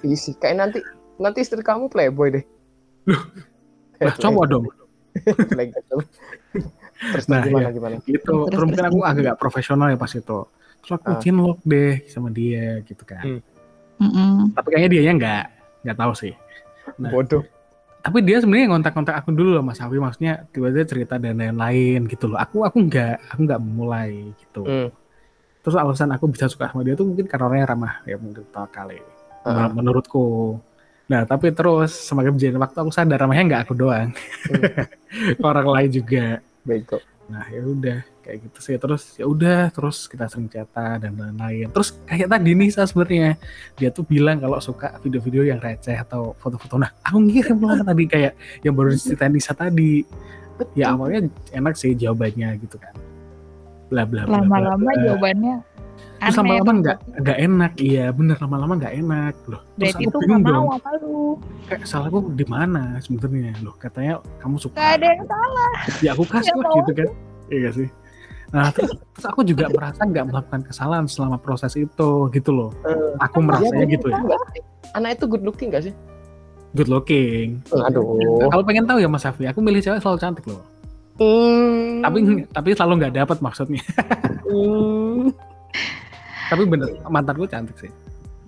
Iya sih, kayak nanti nanti istri kamu playboy deh. Lah coba dong. Terus Nah, gimana iya. gimana? gitu Terus, terus mungkin terus aku agak gak profesional ya pas itu terus aku Ah. deh sama dia gitu kan Hmm. Mm-mm. tapi kayaknya dia nggak nggak tahu sih Nah. Bodoh. tapi dia sebenarnya ngontak-ngontak aku dulu loh Mas Awi maksudnya tiba-tiba cerita dan lain-lain gitu loh aku aku nggak aku nggak memulai gitu Hmm. terus alasan aku bisa suka sama dia tuh mungkin karena orangnya ramah ya mungkin pertama kali. Men- menurutku nah tapi terus semakin berjalan waktu aku sadar ramahnya nggak aku doang orang lain juga Bego. Nah ya udah kayak gitu sih terus ya udah terus kita sering chatan dan lain-lain. Terus kayak tadi Nisa sebenarnya dia tuh bilang kalau suka video-video yang receh atau foto-foto. Nah aku ngirim lah tadi kayak yang baru diceritain Nisa tadi. Ya awalnya enak sih jawabannya gitu kan. Bla bla bla. bla, Lama-lama bla. jawabannya Terus lama-lama nggak nggak enak. Iya bener lama-lama nggak enak loh. Terus Berarti aku itu bingung dong. apa lu? Kayak salahku di mana sebenarnya loh. Katanya kamu suka. Gak ada yang salah. ya aku kasih Ya lah gitu kan iya gak sih nah terus, terus aku juga merasa nggak melakukan kesalahan selama proses itu gitu loh Eh, aku merasanya gitu ya enggak sih? Anak itu good looking gak sih? good looking Aduh. kalau pengen tahu ya Mas Safi aku milih cewek selalu cantik loh Hmm. tapi tapi selalu nggak dapat maksudnya Hmm. Tapi bener mantanku cantik sih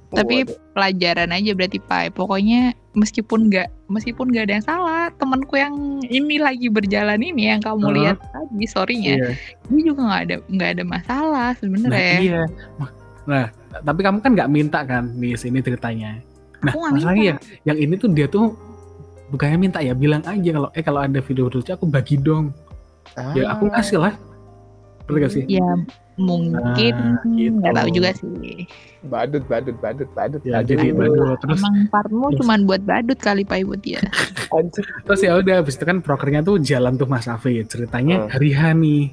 Tapi Waduh. pelajaran aja berarti Pai. Pokoknya meskipun nggak meskipun nggak ada yang salah, temanku yang ini lagi berjalan ini yang kamu Heeh. lihat tadi storynya, iya dia juga nggak ada nggak ada masalah nah sebenarnya. iya Ma- nah tapi kamu kan nggak minta kan di sini ceritanya nah masalahnya yang, yang ini tuh dia tuh bukannya minta ya bilang aja kalau eh kalau ada video lucu aku bagi dong ya aku Ah. kasih lah Ngerti gak sih Ya Mungkin Nah, gitu. nggak tahu juga sih. badut badut badut badut ya badut. jadi baru terus Emang partmu terus- cuman buat badut kali Pak Ibu ya. Anjir. terus ya udah habis itu kan prokernya tuh jalan tuh Mas Afi ceritanya Hmm. hari H nih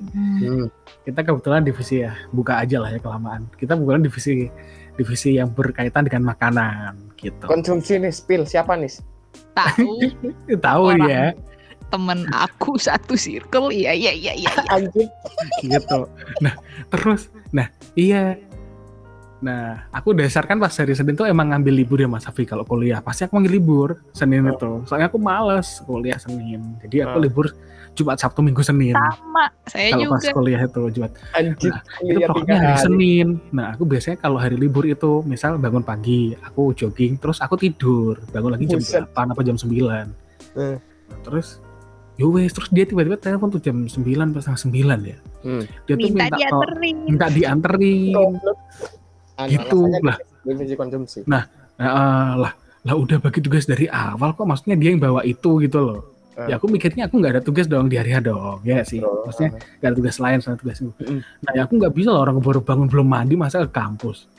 Hmm. kita kebetulan divisi ya buka aja lah ya kelamaan kita kebetulan divisi divisi yang berkaitan dengan makanan gitu konsumsi nih spill siapa nih Tahu tahu ya temen aku satu circle iya iya iya iya. anjir gitu nah terus nah iya nah aku dasar kan pas hari Senin tuh emang ngambil libur ya Mas Afi kalau kuliah pasti aku ngambil libur Senin Oh. itu soalnya aku males kuliah Senin jadi aku Oh. libur Jumat Sabtu Minggu Senin Sama saya kalau pas juga. kuliah itu Jumat anjir Nah, itu pokoknya hari hari Senin. Nah, aku biasanya kalau hari libur itu, misal bangun pagi, aku jogging, terus aku tidur, bangun lagi jam Buset. 8 apa jam 9. Hmm. Nah, terus ya wes, terus dia tiba-tiba telepon tuh jam 9 pas setengah 9 ya. Hmm. Dia tuh Minta minta to- dianterin. minta dianterin. Anu, Gitu, lah. konsumsi Nah, ah, lah lah udah bagi tugas dari awal kok maksudnya dia yang bawa itu gitu loh. Hmm. Ya aku mikirnya aku nggak ada tugas dong di hari H dong, ya sih. Maksudnya nggak ada tugas lain selain tugas itu. Mm. Nah, ya aku nggak bisa loh orang baru bangun belum mandi masa ke kampus.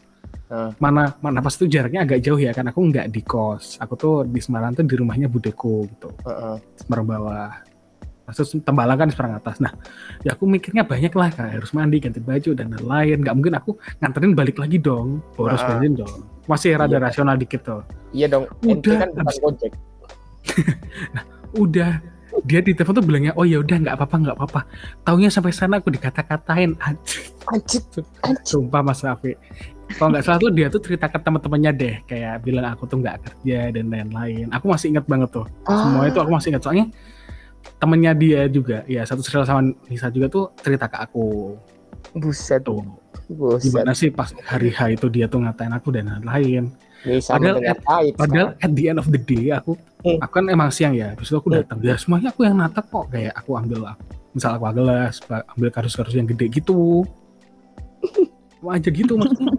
Ah. Mana mana pas itu jaraknya agak jauh ya kan aku nggak di kos. Aku tuh di Semarang tuh di rumahnya budeko gitu, Heeh. Semarang bawah. Maksud tembalang kan Semarang atas. Nah, ya aku mikirnya banyak lah kayak harus mandi, ganti baju dan lain-lain. Nggak mungkin aku nganterin balik lagi dong, boros Ah. bensin dong. Masih rada Iya. rasional dikit tuh. iya dong Udah, kan abis- gojek Udah dia di telepon tuh bilangnya oh ya udah nggak apa-apa nggak apa-apa taunya sampai sana aku dikata-katain anjir anjir Sumpah Mas Rafi. Kalau nggak salah tuh dia tuh cerita ke teman-temannya deh, kayak bilang aku tuh nggak kerja dan lain-lain. Aku masih ingat banget tuh. Semua itu aku masih ingat soalnya temennya dia juga, ya satu serial sama Nisa juga tuh cerita ke aku buset tuh. buset Gimana sih pas hari H itu dia tuh ngatain aku dan lain-lain. Padahal at- Padahal at the end of the day aku, Hmm. aku kan emang siang ya, terus aku Hmm. datang. Ya semuanya aku yang natap kok, kayak aku ambil misal aku gelas, ambil kardus-kardus yang gede gitu. Wah aja gitu maksudnya.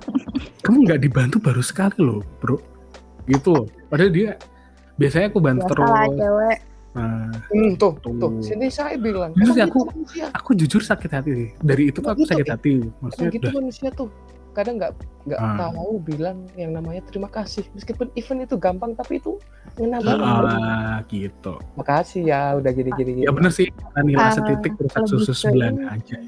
Kamu nggak dibantu baru sekali loh, bro. Gitu loh. Padahal dia biasanya aku bantu terus. Cewek. Nah, Hmm, tuh, Tuh. tuh, sini saya bilang. Terus emang aku- gitu manusia. aku jujur sakit hati. Dari itu tuh aku Gitu, sakit hati. Maksudnya gitu udah manusia tuh. Kadang nggak nggak Ah. tahu bilang yang namanya terima kasih. Meskipun event itu gampang, tapi itu ngena banget. bro. ah, gitu. Makasih ya udah gini-gini. Ya bener sih, nilai Ah, setitik terus susu sebulan aja.